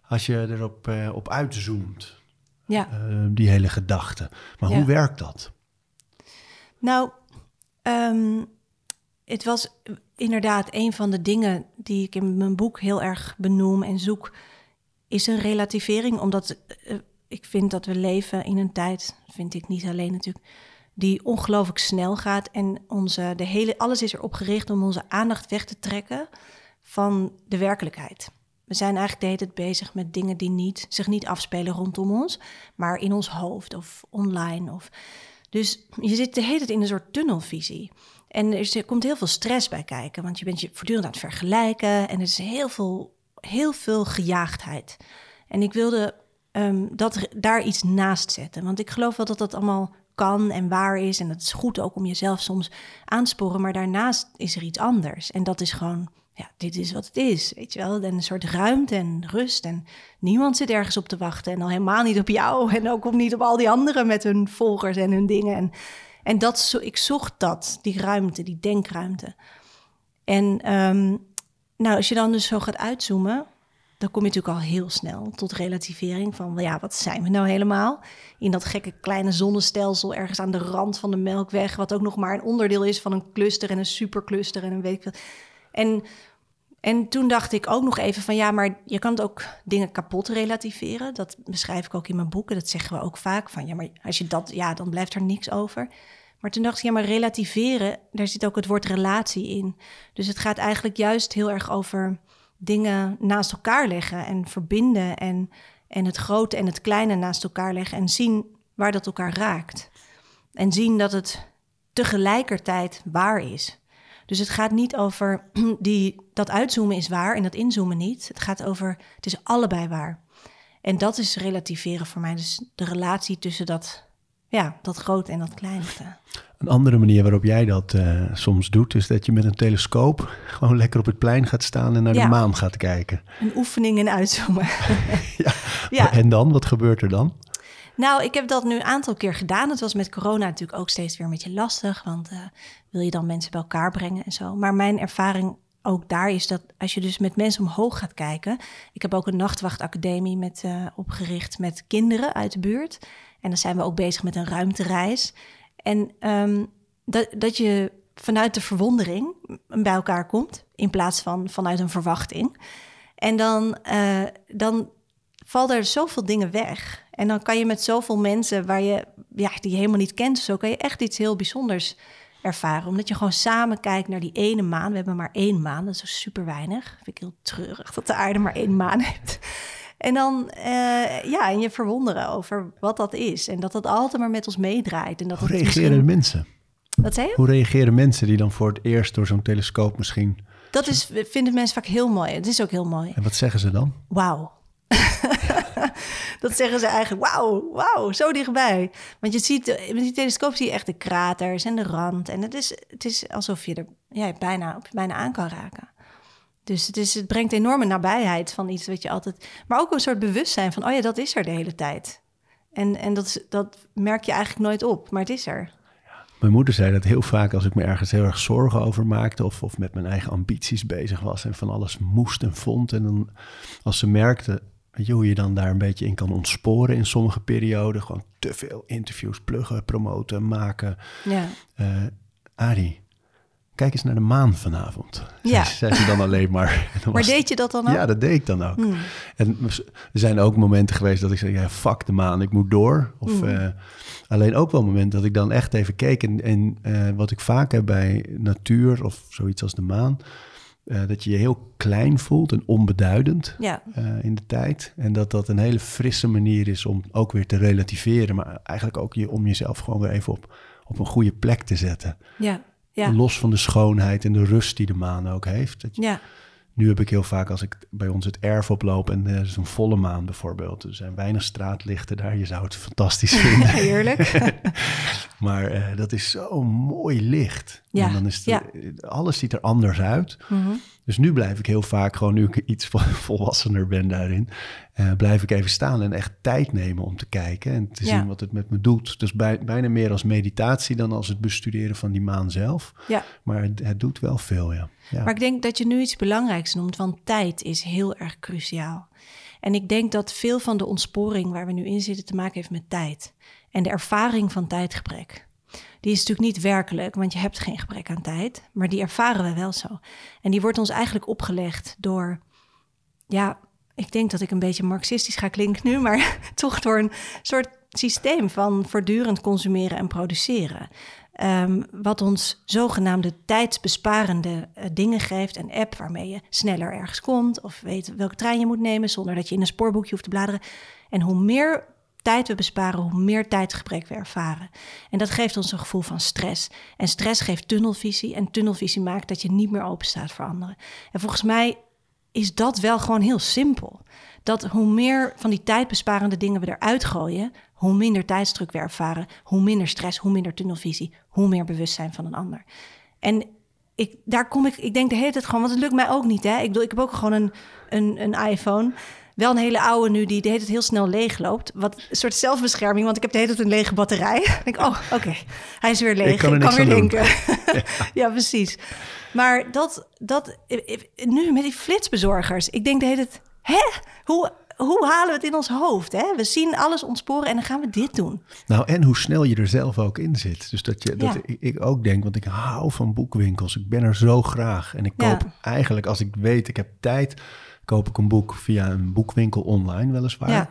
als je erop uh, op uitzoomt. Ja. Uh, die hele gedachte. Maar Ja. hoe werkt dat? Nou, ehm, het was inderdaad een van de dingen die ik in mijn boek heel erg benoem en zoek, is een relativering. Omdat eh, ik vind dat we leven in een tijd, vind ik niet alleen natuurlijk, die ongelooflijk snel gaat. En onze, de hele, alles is erop gericht om onze aandacht weg te trekken van de werkelijkheid. We zijn eigenlijk de hele tijd bezig met dingen die niet, zich niet afspelen rondom ons, maar in ons hoofd of online. Of... Dus je zit de hele tijd in een soort tunnelvisie. En er, komt heel veel stress bij kijken, want je bent je voortdurend aan het vergelijken en er is heel veel, heel veel gejaagdheid. En ik wilde ehm, dat, daar iets naast zetten, want ik geloof wel dat dat allemaal kan en waar is. En het is goed ook om jezelf soms aan te sporen, maar daarnaast is er iets anders. En dat is gewoon, ja, dit is wat het is, weet je wel. En een soort ruimte en rust en niemand zit ergens op te wachten. En al helemaal niet op jou en ook niet op al die anderen met hun volgers en hun dingen. En, en dat, ik zocht dat, die ruimte, die denkruimte. En ehm, nou, als je dan dus zo gaat uitzoomen, dan kom je natuurlijk al heel snel tot relativering van, ja, wat zijn we nou helemaal? In dat gekke kleine zonnestelsel ergens aan de rand van de Melkweg, wat ook nog maar een onderdeel is van een cluster en een supercluster en een weet ik veel. En, en toen dacht ik ook nog even van, ja, maar je kan het ook dingen kapot relativeren. Dat beschrijf ik ook in mijn boeken, dat zeggen we ook vaak van, ja, maar als je dat, ja, dan blijft er niks over. Maar toen dacht ik, ja, maar relativeren, daar zit ook het woord relatie in. Dus het gaat eigenlijk juist heel erg over dingen naast elkaar leggen en verbinden en, en het grote en het kleine naast elkaar leggen en zien waar dat elkaar raakt. En zien dat het tegelijkertijd waar is. Dus het gaat niet over die, dat uitzoomen is waar en dat inzoomen niet. Het gaat over, het is allebei waar. En dat is relativeren voor mij. Dus de relatie tussen dat, ja, dat grote en dat kleine. Een andere manier waarop jij dat eh, soms doet, is dat je met een telescoop gewoon lekker op het plein gaat staan en naar Ja. de maan gaat kijken. Een oefening in uitzoomen. Ja. Ja. En dan, wat gebeurt er dan? Nou, ik heb dat nu een aantal keer gedaan. Het was met corona natuurlijk ook steeds weer een beetje lastig. Want eh, wil je dan mensen bij elkaar brengen en zo. Maar mijn ervaring ook daar is dat als je dus met mensen omhoog gaat kijken. Ik heb ook een nachtwachtacademie met, eh, opgericht met kinderen uit de buurt. En dan zijn we ook bezig met een ruimtereis. En ehm, dat, dat je vanuit de verwondering bij elkaar komt. In plaats van vanuit een verwachting. En dan, eh, dan vallen er zoveel dingen weg. En dan kan je met zoveel mensen waar je, ja, die je helemaal niet kent, zo kan je echt iets heel bijzonders ervaren. Omdat je gewoon samen kijkt naar die ene maan. We hebben maar één maan, dat is super weinig. Vind ik heel treurig dat de aarde maar één maan heeft. En dan, eh, ja, en je verwonderen over wat dat is. En dat dat altijd maar met ons meedraait. En dat Hoe het reageren misschien- mensen? Wat zei je? Hoe reageren mensen die dan voor het eerst door zo'n telescoop misschien... Dat is, vinden mensen vaak heel mooi. Het is ook heel mooi. En wat zeggen ze dan? Wauw. dat zeggen ze eigenlijk, wauw, wauw, zo dichtbij. Want je ziet, met die telescoop zie je echt de kraters en de rand. En het is, het is alsof je er ja, bijna, bijna aan kan raken. Dus het, is, het brengt enorme nabijheid van iets wat je altijd... Maar ook een soort bewustzijn van, oh ja, dat is er de hele tijd. En, en dat, dat merk je eigenlijk nooit op, maar het is er. Mijn moeder zei dat heel vaak als ik me ergens heel erg zorgen over maakte... of, of met mijn eigen ambities bezig was en van alles moest en vond. En dan als ze merkte weet je, hoe je dan daar een beetje in kan ontsporen in sommige perioden... gewoon te veel interviews pluggen, promoten, maken. Ja. Uh, Arie, kijk eens naar de maan vanavond. Ja. Zei ze dan alleen maar. Dan maar was- deed je dat dan ook? Ja, dat deed ik dan ook. Hmm. En er zijn ook momenten geweest dat ik zei, ja, fuck de maan, ik moet door. Of Hmm. eh, alleen ook wel momenten dat ik dan echt even keek. En, en eh, wat ik vaak heb bij natuur of zoiets als de maan... eh, dat je je heel klein voelt en onbeduidend Ja, eh, in de tijd. En dat dat een hele frisse manier is om ook weer te relativeren. Maar eigenlijk ook je, om jezelf gewoon weer even op, op een goede plek te zetten. ja, ja, Los van de schoonheid en de rust die de maan ook heeft. Dat je- ja. Nu heb ik heel vaak als ik bij ons het erf oploop en er is een volle maan bijvoorbeeld. Er zijn weinig straatlichten daar. Je zou het fantastisch vinden. Heerlijk. maar eh, dat is zo mooi licht. Ja, En dan is het, ja. alles ziet er anders uit. Mhm. Dus nu blijf ik heel vaak, gewoon nu ik iets vol- volwassener ben daarin, eh, blijf ik even staan en echt tijd nemen om te kijken en te Ja. zien wat het met me doet. Dus bij, bijna meer als meditatie dan als het bestuderen van die maan zelf. Ja. Maar het, het doet wel veel, ja. ja. Maar ik denk dat je nu iets belangrijks noemt, want tijd is heel erg cruciaal. En ik denk dat veel van de ontsporing waar we nu in zitten te maken heeft met tijd. En de ervaring van tijdgebrek. Die is natuurlijk niet werkelijk, want je hebt geen gebrek aan tijd. Maar die ervaren we wel zo. En die wordt ons eigenlijk opgelegd door, ja, ik denk dat ik een beetje marxistisch ga klinken nu, maar toch door een soort systeem van voortdurend consumeren en produceren. Ehm, wat ons zogenaamde tijdsbesparende eh, dingen geeft. Een app waarmee je sneller ergens komt of weet welke trein je moet nemen zonder dat je in een spoorboekje hoeft te bladeren. En hoe meer tijd we besparen, hoe meer tijdgebrek we ervaren. En dat geeft ons een gevoel van stress. En stress geeft tunnelvisie en tunnelvisie maakt dat je niet meer open staat voor anderen. En volgens mij is dat wel gewoon heel simpel. Dat hoe meer van die tijdbesparende dingen we eruit gooien, hoe minder tijdsdruk we ervaren, hoe minder stress, hoe minder tunnelvisie, hoe meer bewustzijn van een ander. En ik, daar kom ik, ik denk de hele tijd gewoon, want het lukt mij ook niet. Hè? Ik, bedoel, ik heb ook gewoon een, een, een iPhone. Wel een hele oude nu, die de hele tijd heel snel leegloopt. Wat een soort zelfbescherming, want ik heb de hele tijd een lege batterij. Ik denk, oh, oké, hij is weer leeg. Ik kan er weer denken. ja. precies. Maar dat, dat, nu met die flitsbezorgers, ik denk de hele tijd, hè? Hoe, hoe halen we het in ons hoofd? Hè? We zien alles ontsporen en dan gaan we dit doen. Nou, en hoe snel je er zelf ook in zit. Dus dat, je, dat Ja. ik, ook denk, want ik hou van boekwinkels. Ik ben er zo graag. En ik Ja. koop eigenlijk, als ik weet, ik heb tijd, koop ik een boek via een boekwinkel online weliswaar. Ja.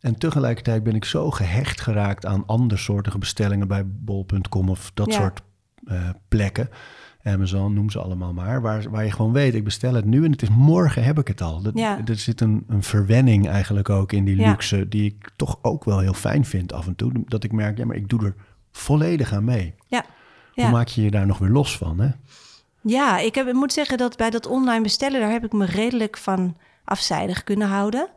En tegelijkertijd ben ik zo gehecht geraakt aan andersoortige bestellingen bij bol.com of dat Ja. soort eh, plekken. Amazon, noem ze allemaal maar. Waar, waar je gewoon weet, ik bestel het nu en het is morgen heb ik het al. Dat, Ja. Er zit een, een verwenning eigenlijk ook in die Ja. luxe, die ik toch ook wel heel fijn vind af en toe. Dat ik merk, ja, maar ik doe er volledig aan mee. Ja. Hoe maak je je daar nog weer los van, hè? Ja, ik, heb, ik moet zeggen dat bij dat online bestellen, daar heb ik me redelijk van afzijdig kunnen houden.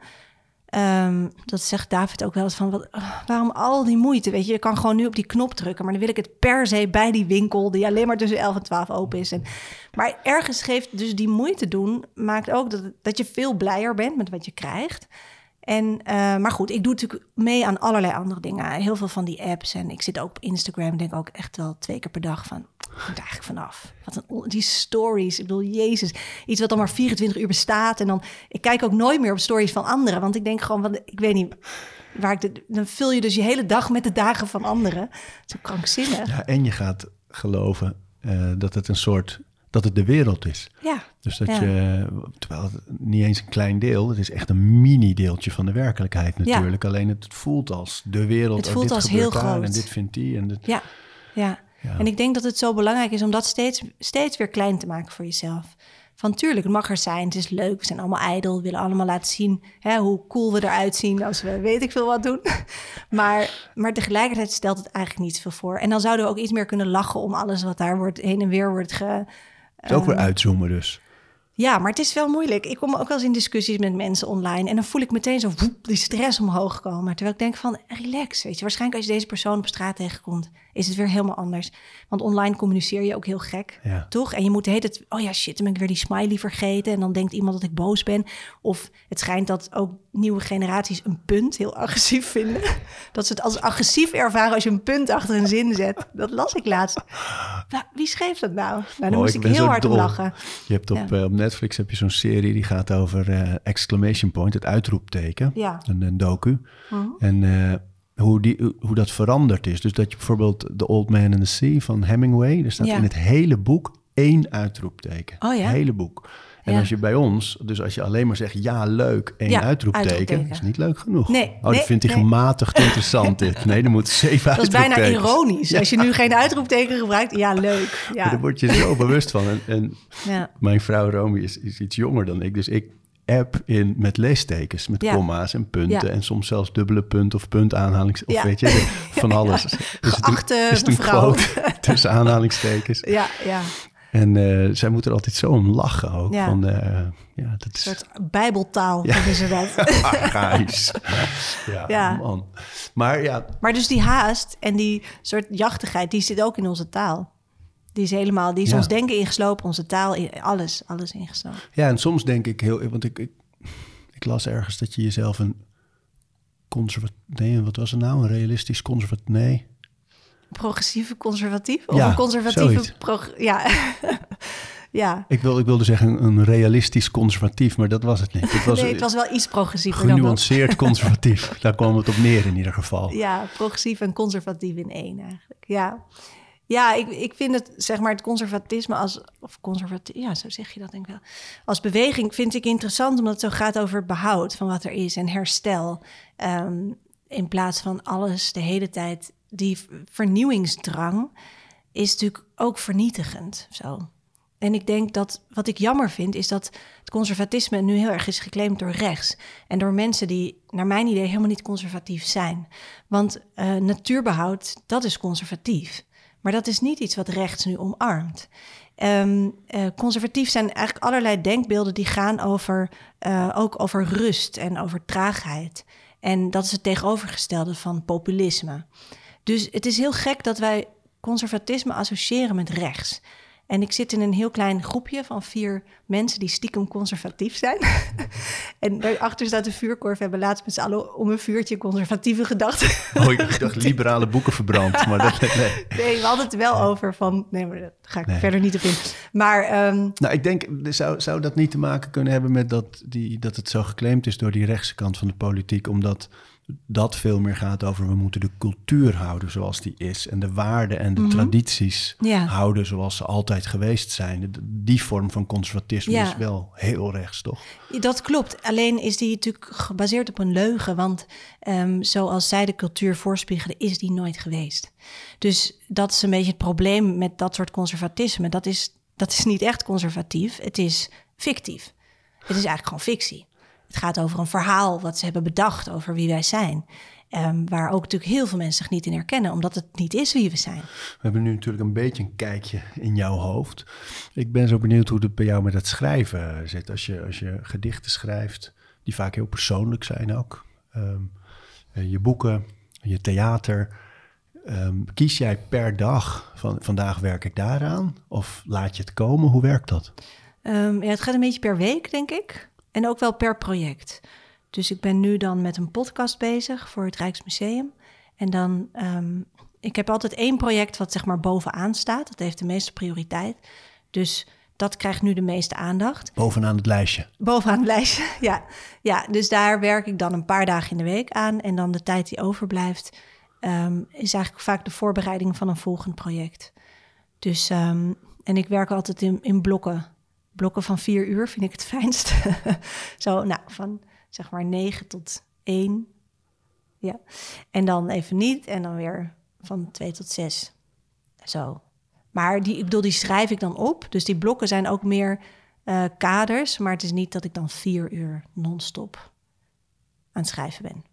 Ehm, dat zegt David ook wel eens van, wat, ah, waarom al die moeite? Weet je, je kan gewoon nu op die knop drukken, maar dan wil ik het per se bij die winkel die alleen maar tussen 11 en 12 open is. En, maar ergens geeft dus die moeite doen, maakt ook dat, dat je veel blijer bent met wat je krijgt. En, eh, maar goed, ik doe natuurlijk mee aan allerlei andere dingen. Heel veel van die apps. En ik zit ook op Instagram, denk ook echt wel twee keer per dag van... Ik moet er eigenlijk vanaf. Wat een, on- die stories. Ik bedoel, jezus. Iets wat dan maar 24 uur bestaat. En dan, ik kijk ook nooit meer op stories van anderen. Want ik denk gewoon, ik weet niet waar ik... De, dan vul je dus je hele dag met de dagen van anderen. Zo krankzinnig. Ja, en je gaat geloven eh, dat het een soort, dat het de wereld is. Ja, Dus dat Ja. je, terwijl het niet eens een klein deel, het is echt een mini-deeltje van de werkelijkheid natuurlijk. Alleen het voelt als de wereld. Het oh, voelt dit als heel groot. En dit vindt die. En dit, ja, ja. Ja. En ik denk dat het zo belangrijk is om dat steeds, steeds weer klein te maken voor jezelf. Van tuurlijk, het mag er zijn, het is leuk, we zijn allemaal ijdel, we willen allemaal laten zien hè, hoe cool we eruit zien als we weet ik veel wat doen. Maar, maar tegelijkertijd stelt het eigenlijk niet veel voor. En dan zouden we ook iets meer kunnen lachen om alles wat daar wordt, heen en weer wordt ge... Het is ook weer ehm, uitzoomen dus. Ja, maar het is wel moeilijk. Ik kom ook wel eens in discussies met mensen online. En dan voel ik meteen zo woep, die stress omhoog komen. Terwijl ik denk van, relax, weet je. Waarschijnlijk als je deze persoon op straat tegenkomt, is het weer helemaal anders. Want online communiceer je ook heel gek, Ja. toch? En je moet de hele tijd, oh ja, shit, dan ben ik weer die smiley vergeten. En dan denkt iemand dat ik boos ben. Of het schijnt dat ook nieuwe generaties een punt heel agressief vinden. Dat ze het als agressief ervaren als je een punt achter een zin zet. Dat las ik laatst. Nou, wie schreef dat nou? Nou, daar Oh, moest ik, heel hard om lachen. Je hebt op, Ja. eh, op Netflix heb je zo'n serie die gaat over eh, exclamation point, het uitroepteken. Ja. Een, een docu. Mhm. En eh, hoe, die, hoe- dat veranderd is. Dus dat je bijvoorbeeld The Old Man in the Sea van Hemingway, er staat Ja. in het hele boek één uitroepteken. Oh ja? Het hele boek. En Ja. als je bij ons, dus als je alleen maar zegt ja, leuk, één Ja, uitroepteken, uitroepteken. is niet leuk genoeg. Nee, oh, dat nee, vindt hij nee. gematigd interessant dit. Nee, er moet zeven Dat is bijna ironisch. Als je nu geen uitroepteken gebruikt, ja, leuk. Maar Daar Ja, word je zo bewust van. En, en ja. mijn vrouw Romy is, is iets jonger dan ik. Dus ik app in met leestekens, met Ja. komma's en punten. Ja. En soms zelfs dubbele punt of punt aanhalings... Of Ja. weet je, van alles. Is het een- is het een mevrouw. quote tussen aanhalingstekens. ja, ja. En eh, zij moet er altijd zo om lachen ook. Ja. Van, eh, ja, dat Een is soort bijbeltaal, Ja. ze dat. ja, Ja. man. Maar ja, Maar dus die haast en die soort jachtigheid, die zit ook in onze taal. Die is helemaal, die is Ja. ons denken ingeslopen, onze taal, alles, alles ingeslopen. ja, en soms denk ik heel... Want ik, ik, ik las ergens dat je jezelf een conservatief... Nee, wat was het nou? Een realistisch conservatief... Nee. Progressieve conservatief? Of Ja, een conservatieve... ja. ja. Ik, wil, ik wilde zeggen een realistisch conservatief, maar dat was het niet. Het was, nee, het was wel iets progressiever dan dat. genuanceerd conservatief. Daar kwam het op neer in ieder geval. Ja, progressief en conservatief in één eigenlijk. Ja, ja ik, ik vind het, zeg maar, het conservatisme als... Of conservatief, ja, zo zeg je dat denk ik wel. Als beweging vind ik interessant omdat het zo gaat over behoud van wat er is en herstel. Ehm, in plaats van alles de hele tijd... Die vernieuwingsdrang is natuurlijk ook vernietigend. Zo. En ik denk dat wat ik jammer vind, is dat het conservatisme nu heel erg is geclaimd door rechts. En door mensen die, naar mijn idee, helemaal niet conservatief zijn. Want eh, natuurbehoud, dat is conservatief. Maar dat is niet iets wat rechts nu omarmt. Ehm, eh, conservatief zijn eigenlijk allerlei denkbeelden die gaan over, eh, ook over rust en over traagheid. En dat is het tegenovergestelde van populisme. Dus het is heel gek dat wij conservatisme associëren met rechts. En ik zit in een heel klein groepje van vier mensen die stiekem conservatief zijn. en daarachter staat een vuurkorf. We hebben laatst met z'n allen om een vuurtje conservatieve gedachten. Oh, ik dacht liberale boeken verbrand, maar dat... Nee. nee, we hadden het wel over van... Nee, maar daar ga ik Nee. verder niet op in. Maar ehm, Nou, ik denk, zou, zou dat niet te maken kunnen hebben met dat, die, dat het zo geclaimd is door die rechtse kant van de politiek, omdat dat veel meer gaat over we moeten de cultuur houden zoals die is en de waarden en de tradities Mhm. Ja. houden zoals ze altijd geweest zijn. Die vorm van conservatisme Ja. is wel heel rechts, toch? Dat klopt. Alleen is die natuurlijk gebaseerd op een leugen. Want ehm, zoals zij de cultuur voorspiegelen, is die nooit geweest. Dus dat is een beetje het probleem met dat soort conservatisme. Dat is, dat is niet echt conservatief. Het is fictief. Het is eigenlijk gewoon fictie. Het gaat over een verhaal wat ze hebben bedacht over wie wij zijn. Ehm, waar ook natuurlijk heel veel mensen zich niet in herkennen, omdat het niet is wie we zijn. We hebben nu natuurlijk een beetje een kijkje in jouw hoofd. Ik ben zo benieuwd hoe het bij jou met het schrijven zit. Als je, als je gedichten schrijft, die vaak heel persoonlijk zijn ook. Ehm, eh, je boeken, je theater. Ehm, kies jij per dag van vandaag werk ik daaraan? Of laat je het komen? Hoe werkt dat? Ja, het gaat een beetje per week, denk ik. En ook wel per project. Dus ik ben nu dan met een podcast bezig voor het Rijksmuseum. En dan, ehm, ik heb altijd één project wat zeg maar bovenaan staat. Dat heeft de meeste prioriteit. Dus dat krijgt nu de meeste aandacht. Bovenaan het lijstje. Bovenaan het lijstje, ja. Ja, dus daar werk ik dan een paar dagen in de week aan. En dan de tijd die overblijft, ehm, is eigenlijk vaak de voorbereiding van een volgend project. Dus, ehm, en ik werk altijd in, in blokken. Blokken van vier uur vind ik het fijnst. Zo, nou, van zeg maar negen tot één. Ja. En dan even niet. En dan weer van twee tot zes. Zo. Maar die, ik bedoel, die schrijf ik dan op. Dus die blokken zijn ook meer eh, kaders. Maar het is niet dat ik dan vier uur non-stop aan het schrijven ben.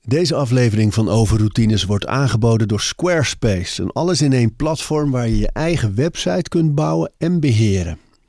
Deze aflevering van Overroutines wordt aangeboden door Squarespace. Een alles-in-één platform waar je je eigen website kunt bouwen en beheren.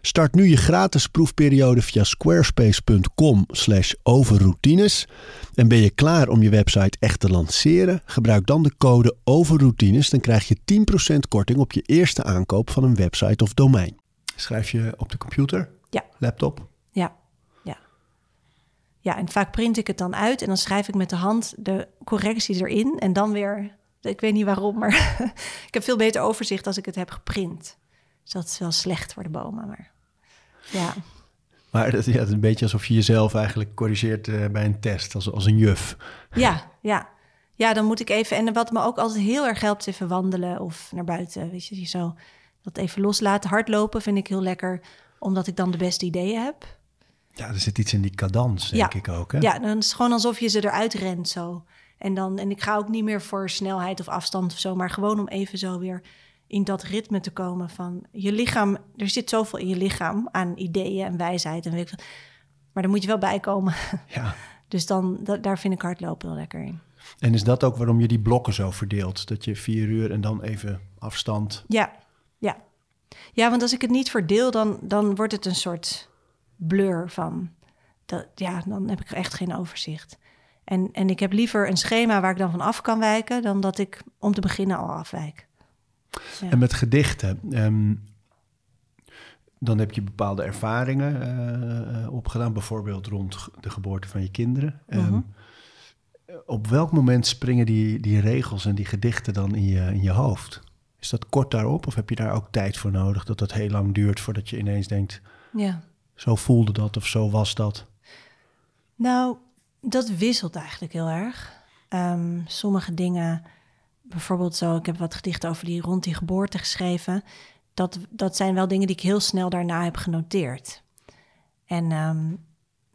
Start nu je gratis proefperiode via squarespace.com/overroutines. En ben je klaar om je website echt te lanceren? Gebruik dan de code overroutines, dan krijg je 10% korting op je eerste aankoop van een website of domein. Schrijf je op de computer? Ja. Laptop? Ja, ja. Ja, en vaak print ik het dan uit en dan schrijf ik met de hand de correcties erin en dan weer, ik weet niet waarom, maar ik heb veel beter overzicht als ik het heb geprint. Dus dat is wel slecht voor de bomen, maar ja. Maar het, ja, het is een beetje alsof je jezelf eigenlijk corrigeert eh, bij een test, als, als een juf. Ja, ja. Ja, dan moet ik even... En wat me ook altijd heel erg helpt, is even wandelen of naar buiten. Weet je, zo dat even loslaten. Hardlopen vind ik heel lekker, omdat ik dan de beste ideeën heb. Ja, er zit iets in die cadans, denk Ja. ik ook. Hè? Ja, dan is het gewoon alsof je ze eruit rent zo. En, dan, en ik ga ook niet meer voor snelheid of afstand of zo, maar gewoon om even zo weer in dat ritme te komen van je lichaam. Er zit zoveel in je lichaam aan ideeën en wijsheid en weet ik. Maar daar moet je wel bij komen. ja. Dus dan, da- daar vind ik hardlopen heel lekker in. En is dat ook waarom je die blokken zo verdeelt? Dat je vier uur en dan even afstand. Ja, ja. Ja, want als ik het niet verdeel, dan, dan wordt het een soort blur van... Dat, ja, dan heb ik echt geen overzicht. En, en ik heb liever een schema waar ik dan van af kan wijken... dan dat ik om te beginnen al afwijk. Ja. En met gedichten, ehm, dan heb je bepaalde ervaringen eh, eh, opgedaan, bijvoorbeeld rond de geboorte van je kinderen. Ehm, Mhm. Op welk moment springen die, die regels en die gedichten dan in je, in je hoofd? Is dat kort daarop of heb je daar ook tijd voor nodig dat dat heel lang duurt voordat je ineens denkt, ja. zo voelde dat of zo was dat? Nou, dat wisselt eigenlijk heel erg. Ehm, sommige dingen, bijvoorbeeld zo, ik heb wat gedichten over die rond die geboorte geschreven. Dat, dat zijn wel dingen die ik heel snel daarna heb genoteerd. En, ehm,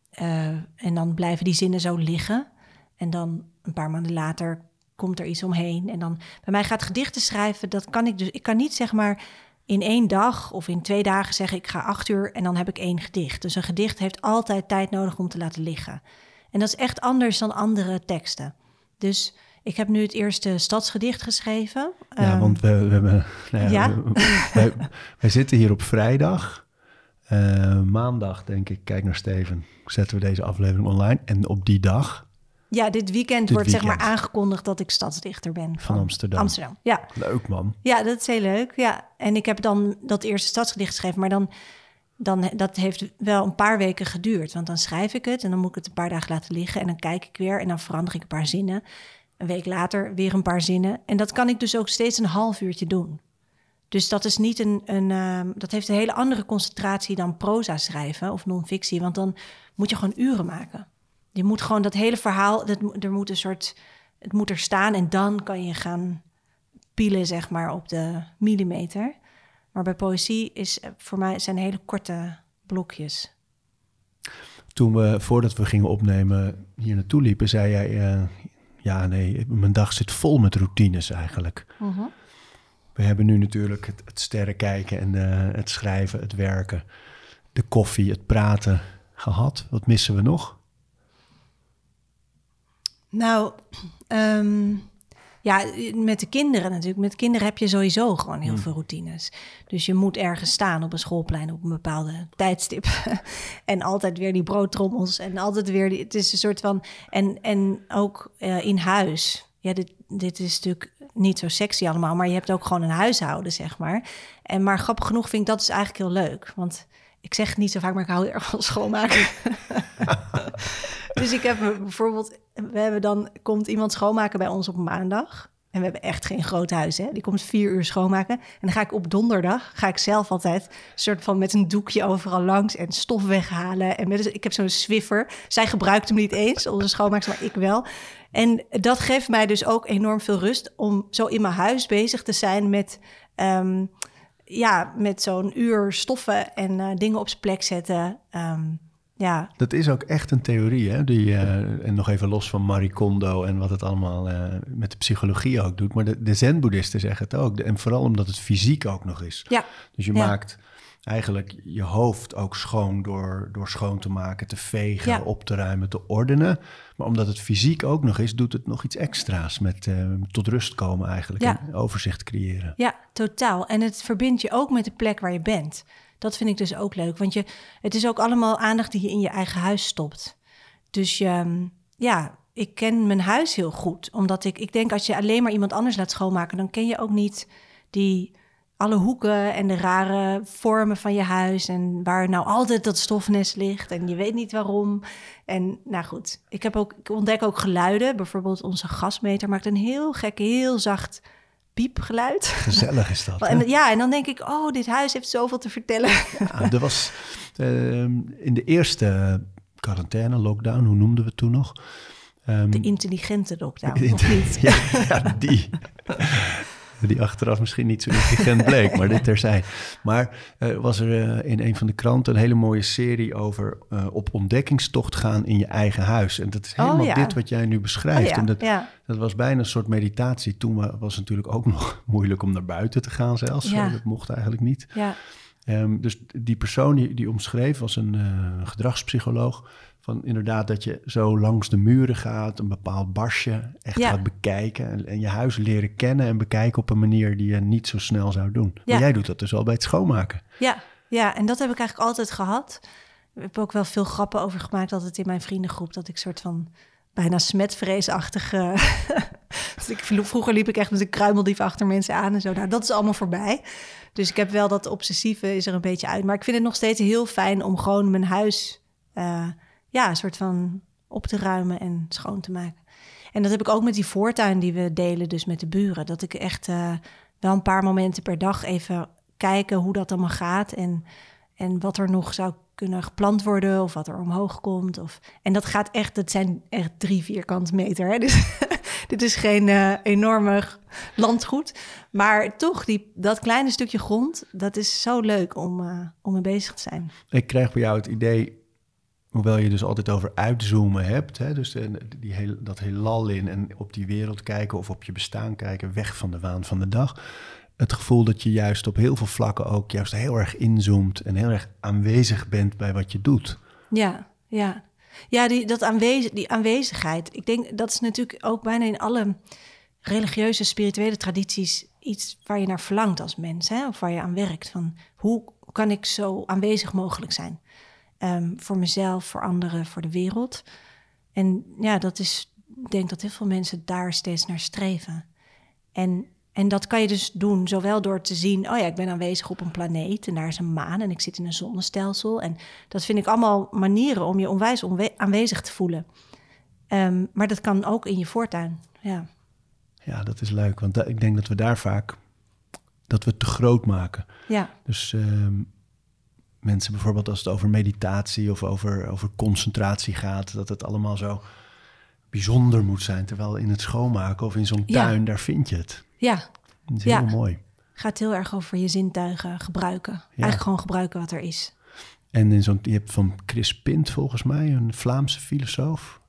eh, en dan blijven die zinnen zo liggen. En dan een paar maanden later komt er iets omheen. En dan bij mij gaat gedichten schrijven, dat kan ik dus. Ik kan niet zeg maar in één dag of in twee dagen zeggen: ik ga acht uur en dan heb ik één gedicht. Dus een gedicht heeft altijd tijd nodig om te laten liggen. En dat is echt anders dan andere teksten. Dus ik heb nu het eerste stadsgedicht geschreven. Ja, Ehm, want we, we hebben. Nou ja, ja? we- wij, wij zitten hier op vrijdag. Eh, maandag, denk ik, kijk naar Steven. Zetten we deze aflevering online. En op die dag ja, dit weekend Dit wordt zeg maar aangekondigd dat ik stadsdichter ben. van Amsterdam. Amsterdam, ja. Leuk man. Ja, dat is heel leuk. Ja, en ik heb dan dat eerste stadsgedicht geschreven, maar dan, dan dat heeft wel een paar weken geduurd. Want dan schrijf ik het en dan moet ik het een paar dagen laten liggen en dan kijk ik weer en dan verander ik een paar zinnen. Week later weer een paar zinnen. En dat kan ik dus ook steeds een half uurtje doen. Dus dat is niet een, een ehm, dat heeft een hele andere concentratie dan proza schrijven of non-fictie, want dan moet je gewoon uren maken. Je moet gewoon dat hele verhaal, dat, er moet een soort, het moet er staan en dan kan je gaan pielen, zeg maar, op de millimeter. Maar bij poëzie is eh, voor mij zijn hele korte blokjes. Toen we, voordat we gingen opnemen, hier naartoe liepen, zei jij... eh, ja, nee, mijn dag zit vol met routines eigenlijk. We hebben nu natuurlijk het, het sterrenkijken en eh, het schrijven, het werken, de koffie, het praten gehad. Wat missen we nog? Nou, ehm, ja, met de kinderen natuurlijk. Met kinderen heb je sowieso gewoon heel veel routines. Dus je moet ergens staan op een schoolplein op een bepaalde tijdstip. en altijd weer die broodtrommels en altijd weer die. Het is een soort van. En, en ook eh, in huis. Ja, dit, dit is natuurlijk niet zo sexy allemaal, maar je hebt ook gewoon een huishouden, zeg maar. En maar grappig genoeg vind ik dat dus eigenlijk heel leuk. Want ik zeg het niet zo vaak, maar ik hou erg van schoonmaken. Dus ik heb bijvoorbeeld, we hebben dan komt iemand schoonmaken bij ons op maandag. En we hebben echt geen groot huis, hè? Die komt vier uur schoonmaken. En dan ga ik op donderdag, ga ik zelf altijd soort van met een doekje overal langs en stof weghalen. En met, ik heb zo'n Swiffer. Zij gebruikt hem niet eens, onze schoonmaakster, maar ik wel. En dat geeft mij dus ook enorm veel rust om zo in mijn huis bezig te zijn met, ehm, ja, met zo'n uur stoffen en eh, dingen op zijn plek zetten. Ehm, Ja, Dat is ook echt een theorie, hè? Die, eh, en nog even los van Marie Kondo en wat het allemaal eh, met de psychologie ook doet. Maar de, de zen-boeddhisten zeggen het ook. En vooral omdat het fysiek ook nog is. ja, Dus je Ja. maakt eigenlijk je hoofd ook schoon door, door schoon te maken, te vegen, Ja. op te ruimen, te ordenen. Maar omdat het fysiek ook nog is, doet het nog iets extra's met eh, tot rust komen eigenlijk. Ja. En overzicht creëren. ja, totaal. En het verbindt je ook met de plek waar je bent. Dat vind ik dus ook leuk. Want je, het is ook allemaal aandacht die je in je eigen huis stopt. Dus je, ehm, ja, ik ken mijn huis heel goed. Omdat ik, ik denk als je alleen maar iemand anders laat schoonmaken, dan ken je ook niet die alle hoeken en de rare vormen van je huis. En waar nou altijd dat stofnest ligt. En je weet niet waarom. En nou goed, ik, heb ook, ik ontdek ook geluiden. Bijvoorbeeld onze gasmeter maakt een heel gek, heel zacht piepgeluid. Gezellig is dat. En, ja, en dan denk ik, oh, dit huis heeft zoveel te vertellen. Ja, er was ehm, in de eerste quarantaine, lockdown, hoe noemden we het toen nog? Ehm, De intelligente lockdown, in- of niet? ja, ja, die. Die achteraf misschien niet zo intelligent bleek, maar dit terzijde. Maar eh, was er eh, in een van de kranten een hele mooie serie over eh, op ontdekkingstocht gaan in je eigen huis. En dat is Oh, helemaal ja. dit wat jij nu beschrijft. Oh ja, en dat, ja. dat was bijna een soort meditatie. Toen wa- was het natuurlijk ook nog moeilijk om naar buiten te gaan zelfs. Dat mocht eigenlijk niet. Ja, Ehm, dus die persoon die, die omschreef was een gedragspsycholoog. Van inderdaad dat je zo langs de muren gaat, een bepaald barsje echt Ja. gaat bekijken. En, en je huis leren kennen en bekijken op een manier die je niet zo snel zou doen. Ja. Maar jij doet dat dus al bij het schoonmaken. ja, ja, en dat heb ik eigenlijk altijd gehad. Ik heb ook wel veel grappen over gemaakt altijd in mijn vriendengroep. Dat ik soort van bijna smetvreesachtige... ik, vroeger liep ik echt met een kruimeldief achter mensen aan en zo. Nou, dat is allemaal voorbij. Dus ik heb wel dat obsessieve is er een beetje uit. Maar ik vind het nog steeds heel fijn om gewoon mijn huis... eh, ja, een soort van op te ruimen en schoon te maken. En dat heb ik ook met die voortuin die we delen, dus met de buren. Dat ik echt eh, wel een paar momenten per dag even kijken hoe dat allemaal gaat. En, en wat er nog zou kunnen geplant worden of wat er omhoog komt. Of, en dat gaat echt, dat zijn echt drie vierkante meter. Hè? Dus dit is geen eh, enorme landgoed. Maar toch, die, dat kleine stukje grond, dat is zo leuk om, eh, om mee bezig te zijn. Ik krijg bij jou het idee, hoewel je dus altijd over uitzoomen hebt, hè, dus eh, die heel, dat heelal in en op die wereld kijken of op je bestaan kijken, weg van de waan van de dag. Het gevoel dat je juist op heel veel vlakken ook juist heel erg inzoomt en heel erg aanwezig bent bij wat je doet. Ja, ja. Ja, die, dat aanwezig, die aanwezigheid. Ik denk dat is natuurlijk ook bijna in alle religieuze, spirituele tradities iets waar je naar verlangt als mens, hè? of waar je aan werkt. Van hoe kan ik zo aanwezig mogelijk zijn? Ehm, voor mezelf, voor anderen, voor de wereld. En ja, dat is, ik denk dat heel veel mensen daar steeds naar streven. En, en dat kan je dus doen, zowel door te zien, oh ja, ik ben aanwezig op een planeet en daar is een maan en ik zit in een zonnestelsel. En dat vind ik allemaal manieren om je onwijs onwe- aanwezig te voelen. Ehm, maar dat kan ook in je voortuin. Ja, Ja, dat is leuk, want da- ik denk dat we daar vaak, dat we het te groot maken. ja, Dus ehm, mensen bijvoorbeeld als het over meditatie of over, over concentratie gaat, dat het allemaal zo bijzonder moet zijn. Terwijl in het schoonmaken of in zo'n Ja. tuin, daar vind je het. ja. Dat is Ja. heel mooi. Gaat heel erg over je zintuigen gebruiken. Eigenlijk gewoon gebruiken wat er is. En in zo'n, je hebt van Chris Pint volgens mij, een Vlaamse filosoof,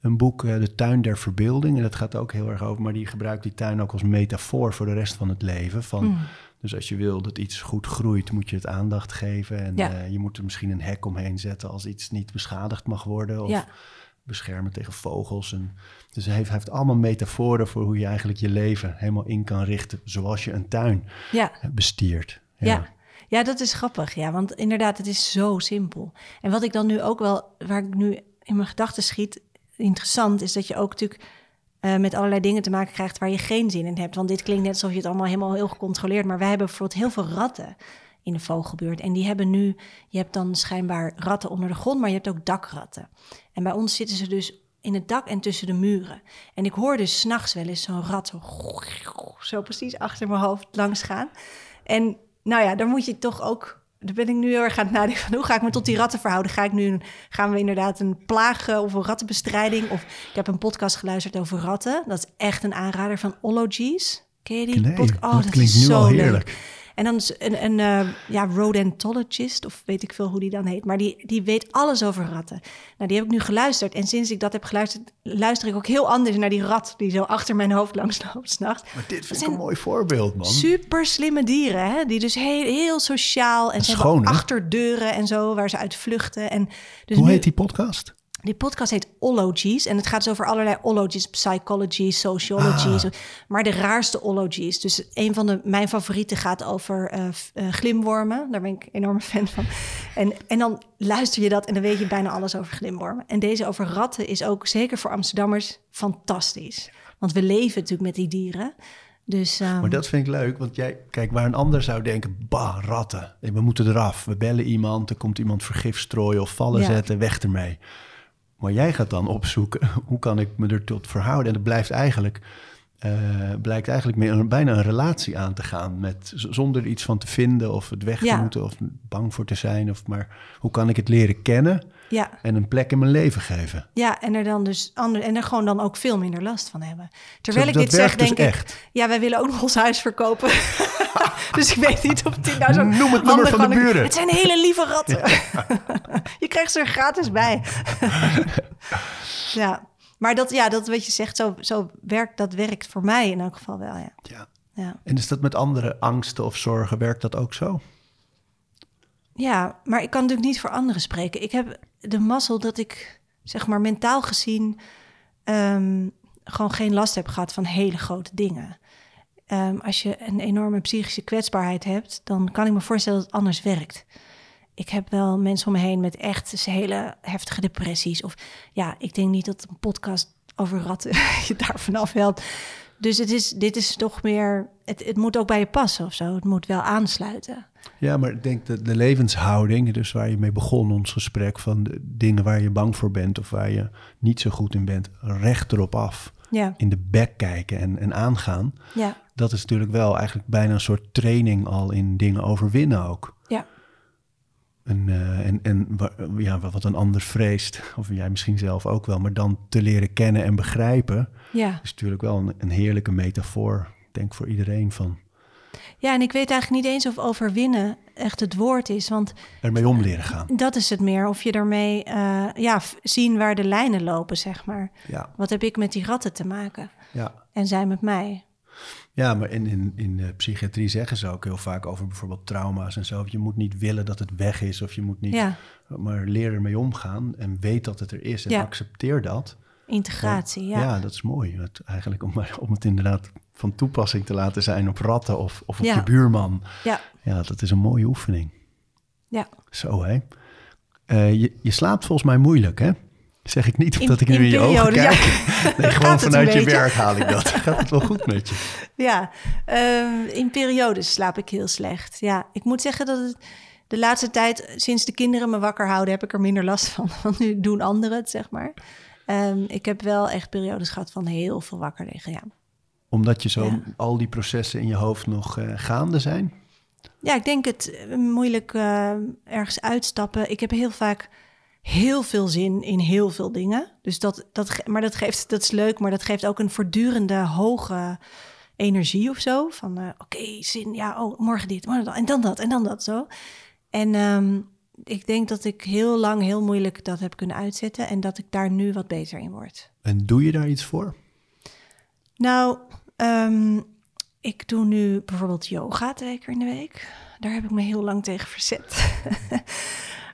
een boek, eh, De Tuin der Verbeelding. En dat gaat ook heel erg over, maar die gebruikt die tuin ook als metafoor voor de rest van het leven. Van, Mm. Dus als je wil dat iets goed groeit, moet je het aandacht geven. En Ja. eh, je moet er misschien een hek omheen zetten als iets niet beschadigd mag worden. Of Ja. beschermen tegen vogels. En, dus hij heeft, hij heeft allemaal metaforen voor hoe je eigenlijk je leven helemaal in kan richten. Zoals je een tuin Ja, bestiert. ja. ja. dat is grappig. Ja, want inderdaad, het is zo simpel. En wat ik dan nu ook wel, waar ik nu in mijn gedachten schiet, interessant is dat je ook natuurlijk eh, met allerlei dingen te maken krijgt waar je geen zin in hebt. Want dit klinkt net alsof je het allemaal helemaal heel gecontroleerd. Maar wij hebben bijvoorbeeld heel veel ratten in de vogelbuurt. En die hebben nu, je hebt dan schijnbaar ratten onder de grond, maar je hebt ook dakratten. En bij ons zitten ze dus in het dak en tussen de muren. En ik hoor dus s'nachts wel eens zo'n rat zo, zo precies achter mijn hoofd langs gaan. En nou ja, daar moet je toch ook. Daar ben ik nu heel erg aan het nadenken van hoe ga ik me tot die ratten verhouden? Ga ik nu gaan we inderdaad een plagen of een rattenbestrijding? Of ik heb een podcast geluisterd over ratten. Dat is echt een aanrader van Ologies. Ken je die Nee, podcast? dat klinkt nu zo al leuk. En dan is een, een eh, ja, rodentologist, of weet ik veel hoe die dan heet. Maar die, die weet alles over ratten. Nou, die heb ik nu geluisterd. En sinds ik dat heb geluisterd, luister ik ook heel anders naar die rat... die zo achter mijn hoofd langs loopt s'nachts. Maar dit vind ik een mooi voorbeeld, man. Super slimme dieren, hè? die dus heel, heel sociaal... en ze Schoon, achterdeuren en zo, waar ze uit vluchten. En dus Hoe nu- heet die podcast? Die podcast heet Ologies en het gaat dus over allerlei ologies, psychology, sociology, Ah. maar de raarste ologies. Dus een van de mijn favorieten gaat over eh, eh, glimwormen. Daar ben ik enorme fan van. En, en dan luister je dat en dan weet je bijna alles over glimwormen. En deze over ratten is ook zeker voor Amsterdammers fantastisch, want we leven natuurlijk met die dieren. Dus ehm, Maar dat vind ik leuk, want jij, kijk, waar een ander zou denken, bah, ratten, we moeten eraf. We bellen iemand, er komt iemand vergif strooien of vallen Ja. zetten, weg ermee. Maar jij gaat dan opzoeken, hoe kan ik me er tot verhouden? En dat blijft eigenlijk, eh, blijkt eigenlijk meer een, bijna een relatie aan te gaan, met, zonder er iets van te vinden of het weg te Ja. moeten of bang voor te zijn. Of, maar hoe kan ik het leren kennen ja, en een plek in mijn leven geven? ja, en er dan dus ander, en er gewoon dan ook veel minder last van hebben. Terwijl Zo, ik dit zeg, dus denk ik, echt. Ja, wij willen ook nog ons huis verkopen. dus ik weet niet of dit nou zo Noem het nummer van de buren. Het zijn hele lieve ratten. je krijgt ze er gratis bij. ja, maar dat, ja, dat wat je zegt, zo, zo werkt, dat werkt voor mij in elk geval wel, ja. Ja. Ja, En is dat met andere angsten of zorgen, werkt dat ook zo? Ja maar ik kan natuurlijk niet voor anderen spreken. Ik heb de mazzel dat ik, zeg maar, mentaal gezien... ehm, gewoon geen last heb gehad van hele grote dingen. Ehm, als je een enorme psychische kwetsbaarheid hebt, dan kan ik me voorstellen dat het anders werkt. Ik heb wel mensen om me heen met echt hele heftige depressies. Of ja, ik denk niet dat een podcast over ratten je daar vanaf helpt. Dus het is, dit is toch meer, het, het moet ook bij je passen of zo. Het moet wel aansluiten. Ja, maar ik denk dat de levenshouding, dus waar je mee begon ons gesprek, van de dingen waar je bang voor bent of waar je niet zo goed in bent, recht erop af, Ja, in de bek kijken en, en aangaan. ja, Dat is natuurlijk wel eigenlijk bijna een soort training al in dingen overwinnen ook. ja, En, eh, en, en wa- ja, wat een ander vreest, of jij misschien zelf ook wel, maar dan te leren kennen en begrijpen, ja. is natuurlijk wel een, een heerlijke metafoor, ik denk voor iedereen, van Ja, en ik weet eigenlijk niet eens of overwinnen echt het woord is. Want ermee om leren gaan. dat is het meer. Of je ermee eh, ja, zien waar de lijnen lopen, zeg maar. Ja, Wat heb ik met die ratten te maken? ja. En zij met mij. Ja, maar in, in, in de psychiatrie zeggen ze ook heel vaak over bijvoorbeeld trauma's en zo. Je moet niet willen dat het weg is of je moet niet... Ja, Maar leer ermee omgaan en weet dat het er is en Ja. accepteer dat. integratie, Ja, ja. dat is mooi. Het, eigenlijk om, om het inderdaad van toepassing te laten zijn op ratten of, of op Ja. je buurman. Ja, Ja, dat is een mooie oefening. ja. Zo, hè. Eh, je, je slaapt volgens mij moeilijk, hè? Zeg ik niet omdat ik nu in in je ogen ja. kijk. Nee, gewoon vanuit je werk haal ik dat. Gaat het wel goed met je? Ja, ehm, in periodes slaap ik heel slecht. Ja, ik moet zeggen dat het de laatste tijd, sinds de kinderen me wakker houden, heb ik er minder last van. Want nu doen anderen het, zeg maar. Ehm, ik heb wel echt periodes gehad van heel veel wakker liggen, ja. Omdat je zo Ja. al die processen in je hoofd nog eh, gaande zijn? Ja, ik denk het eh, moeilijk eh, ergens uitstappen. Ik heb heel vaak heel veel zin in heel veel dingen. Dus dat, dat, maar dat, geeft, dat is leuk, maar dat geeft ook een voortdurende hoge energie of zo. Van eh, oké, zin, ja, oh, morgen dit, morgen dat, en dan dat, en dan dat, zo. En ehm, ik denk dat ik heel lang heel moeilijk dat heb kunnen uitzetten en dat ik daar nu wat beter in word. En doe je daar iets voor? Nou, ehm, ik doe nu bijvoorbeeld yoga twee keer in de week. Daar heb ik me heel lang tegen verzet.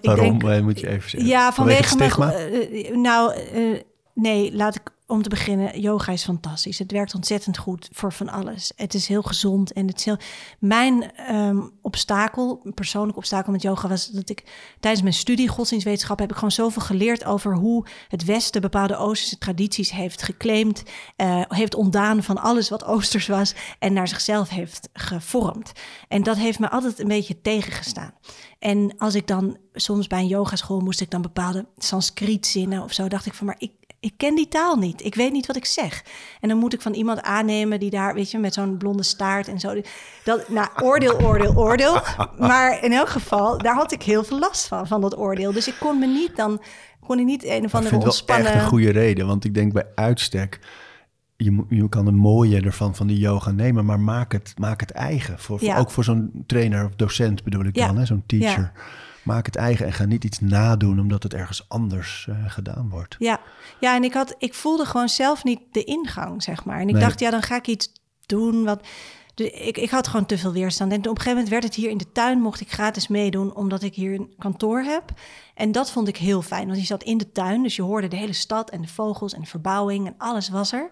Ik Waarom, denk, eh, moet je even zeggen? ja, vanwege, mijn... stigma? eh, eh, nou, eh, nee, laat ik om te beginnen. Yoga is fantastisch. Het werkt ontzettend goed voor van alles. Het is heel gezond en het is heel... Mijn ehm, obstakel, persoonlijk obstakel met yoga... was dat ik tijdens mijn studie godsdienstwetenschap... heb ik gewoon zoveel geleerd over hoe het Westen... bepaalde Oosterse tradities heeft geclaimd... eh, heeft ontdaan van alles wat Oosters was... en naar zichzelf heeft gevormd. En dat heeft me altijd een beetje tegengestaan. En als ik dan soms bij een yogaschool moest ik dan bepaalde Sanskriet zinnen of zo, dacht ik van, maar ik, ik ken die taal niet. Ik weet niet wat ik zeg. En dan moet ik van iemand aannemen die daar, weet je, met zo'n blonde staart en zo. Dat, nou, oordeel, oordeel, oordeel. Maar in elk geval, daar had ik heel veel last van, van dat oordeel. Dus ik kon me niet dan, kon ik niet een of Ik andere vind het wel ontspannen... echt een goede reden, want ik denk bij uitstek je, kan een mooie ervan van die yoga nemen, maar maak het, maak het eigen. Voor, ook voor zo'n trainer of docent bedoel ik Ja. dan, zo'n teacher. Ja. Maak het eigen en ga niet iets nadoen omdat het ergens anders eh, gedaan wordt. Ja, ja en ik, had, ik voelde gewoon zelf niet de ingang, zeg maar. En ik Nee. dacht, ja, dan ga ik iets doen wat... Dus ik, ik had gewoon te veel weerstand. En op een gegeven moment werd het hier in de tuin, mocht ik gratis meedoen, omdat ik hier een kantoor heb. En dat vond ik heel fijn, want je zat in de tuin, dus je hoorde de hele stad en de vogels en de verbouwing en alles was er.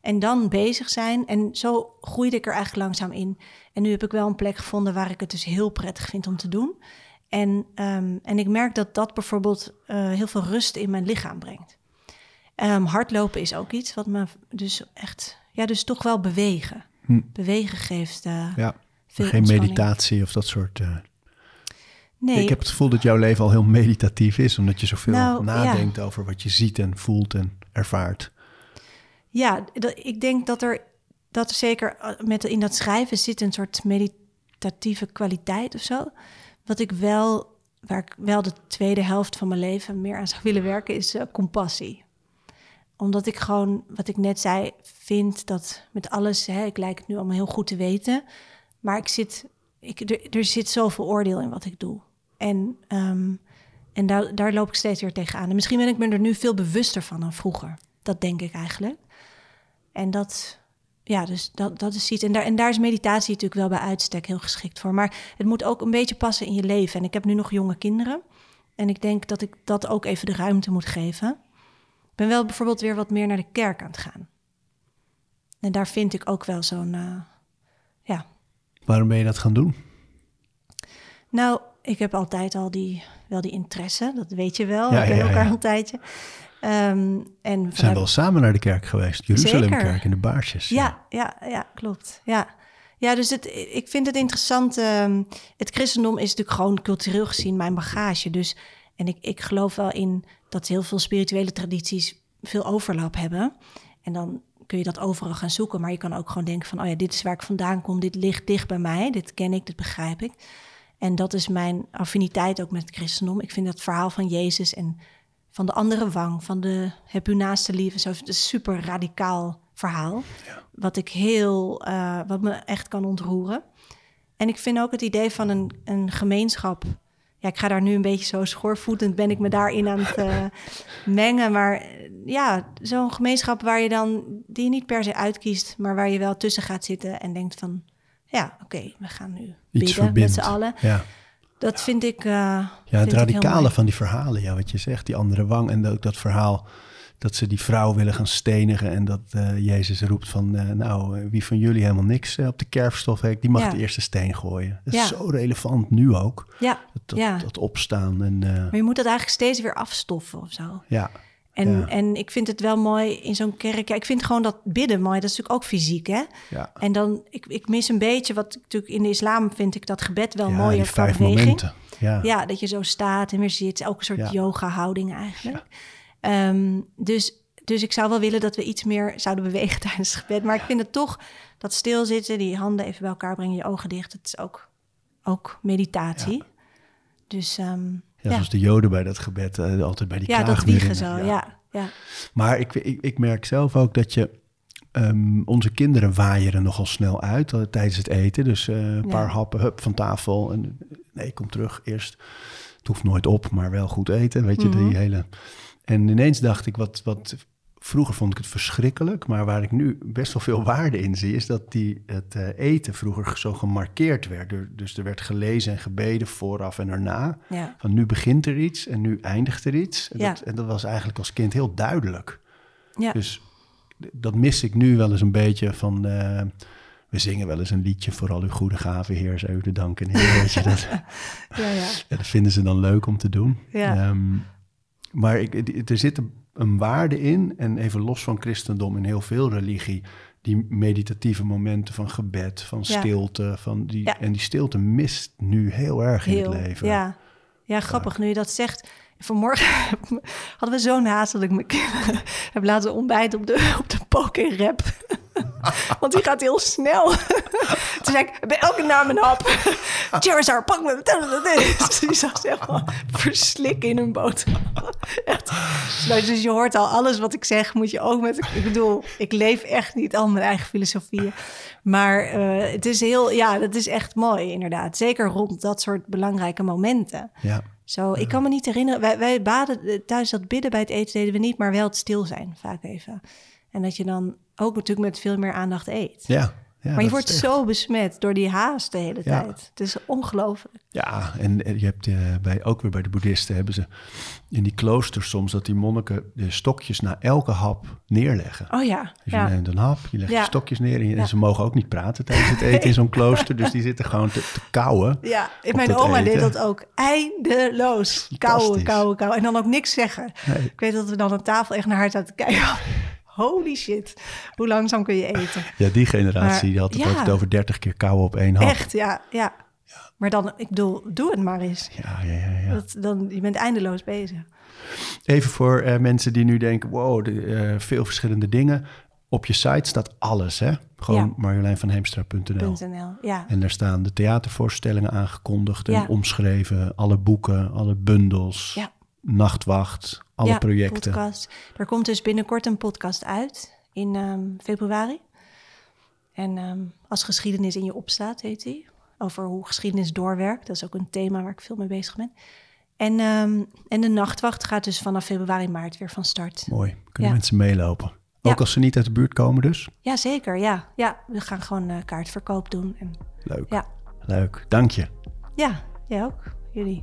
En dan bezig zijn. En zo groeide ik er eigenlijk langzaam in. En nu heb ik wel een plek gevonden waar ik het dus heel prettig vind om te doen. En, ehm, en ik merk dat dat bijvoorbeeld eh, heel veel rust in mijn lichaam brengt. Ehm, hardlopen is ook iets wat me dus echt, ja, dus toch wel bewegen. Hm. Bewegen geeft eh, Ja, veel geen meditatie of dat soort... eh, Nee, Ik heb het gevoel dat jouw leven al heel meditatief is, omdat je zoveel Nou, nadenkt over wat je ziet en voelt en ervaart. Ja, dat, ik denk dat er, dat er zeker met, in dat schrijven zit een soort meditatieve kwaliteit of zo. Wat ik wel, waar ik wel de tweede helft van mijn leven meer aan zou willen werken, is eh, compassie. Omdat ik gewoon, wat ik net zei, vind dat met alles, hè, ik lijk het nu allemaal heel goed te weten, maar ik zit, ik, er, zit zoveel oordeel in wat ik doe. En, ehm, en daar, daar loop ik steeds weer tegenaan. En misschien ben ik me er nu veel bewuster van dan vroeger. Dat denk ik eigenlijk. En dat, ja, dus dat, dat is iets. En daar, en daar is meditatie natuurlijk wel bij uitstek heel geschikt voor. Maar het moet ook een beetje passen in je leven. En ik heb nu nog jonge kinderen. En ik denk dat ik dat ook even de ruimte moet geven. Ik ben wel bijvoorbeeld weer wat meer naar de kerk aan het gaan. En daar vind ik ook wel zo'n, eh, ja. Waarom ben je dat gaan doen? Nou, ik heb altijd al die, wel die interesse. Dat weet je wel. Ja, we kennen ja, elkaar ja. al een tijdje. Ehm, en We zijn wel samen naar de kerk geweest. Jeruzalemkerk in de Baarsjes. Ja, ja, ja, klopt. Ja, ja dus het, ik vind het interessant. ehm, het christendom is natuurlijk gewoon cultureel gezien mijn bagage. Dus, en ik, ik geloof wel in dat heel veel spirituele tradities veel overlap hebben. En dan kun je dat overal gaan zoeken. Maar je kan ook gewoon denken van... oh ja, dit is waar ik vandaan kom. Dit ligt dicht bij mij. Dit ken ik, dit begrijp ik. En dat is mijn affiniteit ook met het christendom. Ik vind dat verhaal van Jezus en van de andere wang... van de heb uw naaste lief... Zo, het is een super radicaal verhaal. Wat ik heel... eh, wat me echt kan ontroeren. En ik vind ook het idee van een, een gemeenschap... Ja, ik ga daar nu een beetje zo schoorvoetend... ben ik me daarin aan het eh, mengen. Maar eh, ja, zo'n gemeenschap waar je dan... die je niet per se uitkiest... maar waar je wel tussen gaat zitten en denkt van... ja, oké, we gaan nu Iets bidden verbindt. met z'n allen. Ja, Dat vind ik... eh, ja vind het radicale van die verhalen, ja, wat je zegt, die andere wang. En ook dat verhaal dat ze die vrouw willen gaan stenigen. En dat eh, Jezus roept van, eh, nou, wie van jullie helemaal niks op de kerfstof heeft, die mag Ja. de eerste steen gooien. Dat Ja. is zo relevant nu ook. Ja, Dat, dat, ja. dat opstaan en eh, maar je moet dat eigenlijk steeds weer afstoffen of zo. ja. En, Ja. en ik vind het wel mooi in zo'n kerk. Ja, ik vind gewoon dat bidden mooi. Dat is natuurlijk ook fysiek, hè? Ja. En dan, ik, ik mis een beetje wat natuurlijk in de islam vind ik dat gebed wel ja, mooier die vijf beweging. momenten. Ja. Ja, dat je zo staat en weer zit. Ook een soort yoga-houding eigenlijk. Ehm, dus, dus ik zou wel willen dat we iets meer zouden bewegen tijdens het gebed. Maar ik vind het toch dat stilzitten, die handen even bij elkaar brengen, je ogen dicht. Het is ook, ook meditatie. Dus ehm, Ja, zoals de Joden bij dat gebed, eh, altijd bij die ja, dat wiegen zo. Ja, ja. Maar ik, ik, ik merk zelf ook dat je... ehm, onze kinderen waaieren nogal snel uit eh, tijdens het eten. Dus eh, een Ja. paar happen, hup, van tafel. En, nee, kom terug eerst. Het hoeft nooit op, maar wel goed eten. Weet je, Mhm. die hele... En ineens dacht ik, wat, wat... Vroeger vond ik het verschrikkelijk, maar waar ik nu best wel veel waarde in zie, is dat die, het eh, eten vroeger zo gemarkeerd werd. Er- Dus er werd gelezen en gebeden vooraf en erna. ja. Van nu begint er iets en nu eindigt er iets. En, Ja. dat, en dat was eigenlijk als kind heel duidelijk. ja. Dus dat mis ik nu wel eens een beetje van... eh, we zingen wel eens een liedje voor al uw goede gaven, Heer, zou u te danken. Heer, weet je, dat, ja, ja. ja, dat vinden ze dan leuk om te doen. Ja. Ehm, maar ik, er zit een, een waarde in, en even los van christendom in heel veel religie... die meditatieve momenten van gebed, van Ja. stilte. Van die, Ja. En die stilte mist nu heel erg in het leven. Ja. ja, grappig nu je dat zegt. Vanmorgen hadden we zo'n haast dat ik mijn kinderen heb laten ontbijten op de, op de poker rap. Want die gaat heel snel. Toen zei ik, bij elke naam een hap. Charizard, pak me. Dus die zag ze helemaal verslikken in hun boterham. Echt. Nou, dus je hoort al, alles wat ik zeg moet je ook met... Ik bedoel, ik leef echt niet al mijn eigen filosofieën. Maar uh, het is heel, ja, dat is echt mooi inderdaad. Zeker rond dat soort belangrijke momenten. Ja. Zo, ik kan me niet herinneren, wij, wij baden thuis dat bidden bij het eten deden we niet, maar wel het stil zijn vaak even. En dat je dan ook natuurlijk met veel meer aandacht eet. Ja. Ja, maar je wordt echt- zo besmet door die haast de hele Ja. tijd. Het is ongelooflijk. Ja, en en je hebt eh, bij, ook weer bij de boeddhisten hebben ze in die kloosters soms dat die monniken de stokjes na elke hap neerleggen. Oh ja, Dus je ja. neemt een hap, je legt je stokjes neer en, je- en ze mogen ook niet praten tijdens het eten in zo'n klooster. Dus die zitten gewoon te, te kauwen. Ja, mijn oma deed dat ook. Eindeloos. Kauwen, kauwen, kauwen. En dan ook niks zeggen. Nee. Ik weet dat we dan aan tafel echt naar haar zaten te kijken. Holy shit, hoe langzaam kun je eten? Ja, die generatie Maar, die had het ja. altijd over 30 keer kauwen op één hap. Echt, ja, ja. Maar dan, ik bedoel, doe het maar eens. Ja, ja, ja. ja. Dat, dan, je bent eindeloos bezig. Even voor eh, mensen die nu denken, wow, de, eh, veel verschillende dingen. Op je site staat alles, hè? Gewoon Ja. marjoleинvanheemstra.nl. .nl, ja. En daar staan de theatervoorstellingen aangekondigd en omschreven. Alle boeken, alle bundels, Ja. nachtwacht, alle ja, projecten. Podcast. Er komt dus binnenkort een podcast uit in ehm, februari. En ehm, als geschiedenis in je opstaat, heet die. Over hoe geschiedenis doorwerkt. Dat is ook een thema waar ik veel mee bezig ben. En, ehm, en de nachtwacht gaat dus vanaf februari, maart weer van start. Mooi, kunnen Ja. mensen meelopen. Ja. Ook als ze niet uit de buurt komen dus. Ja, zeker. Ja, ja we gaan gewoon eh, kaartverkoop doen. En, Leuk, ja. leuk. Dank je. ja, jij ook. Jullie.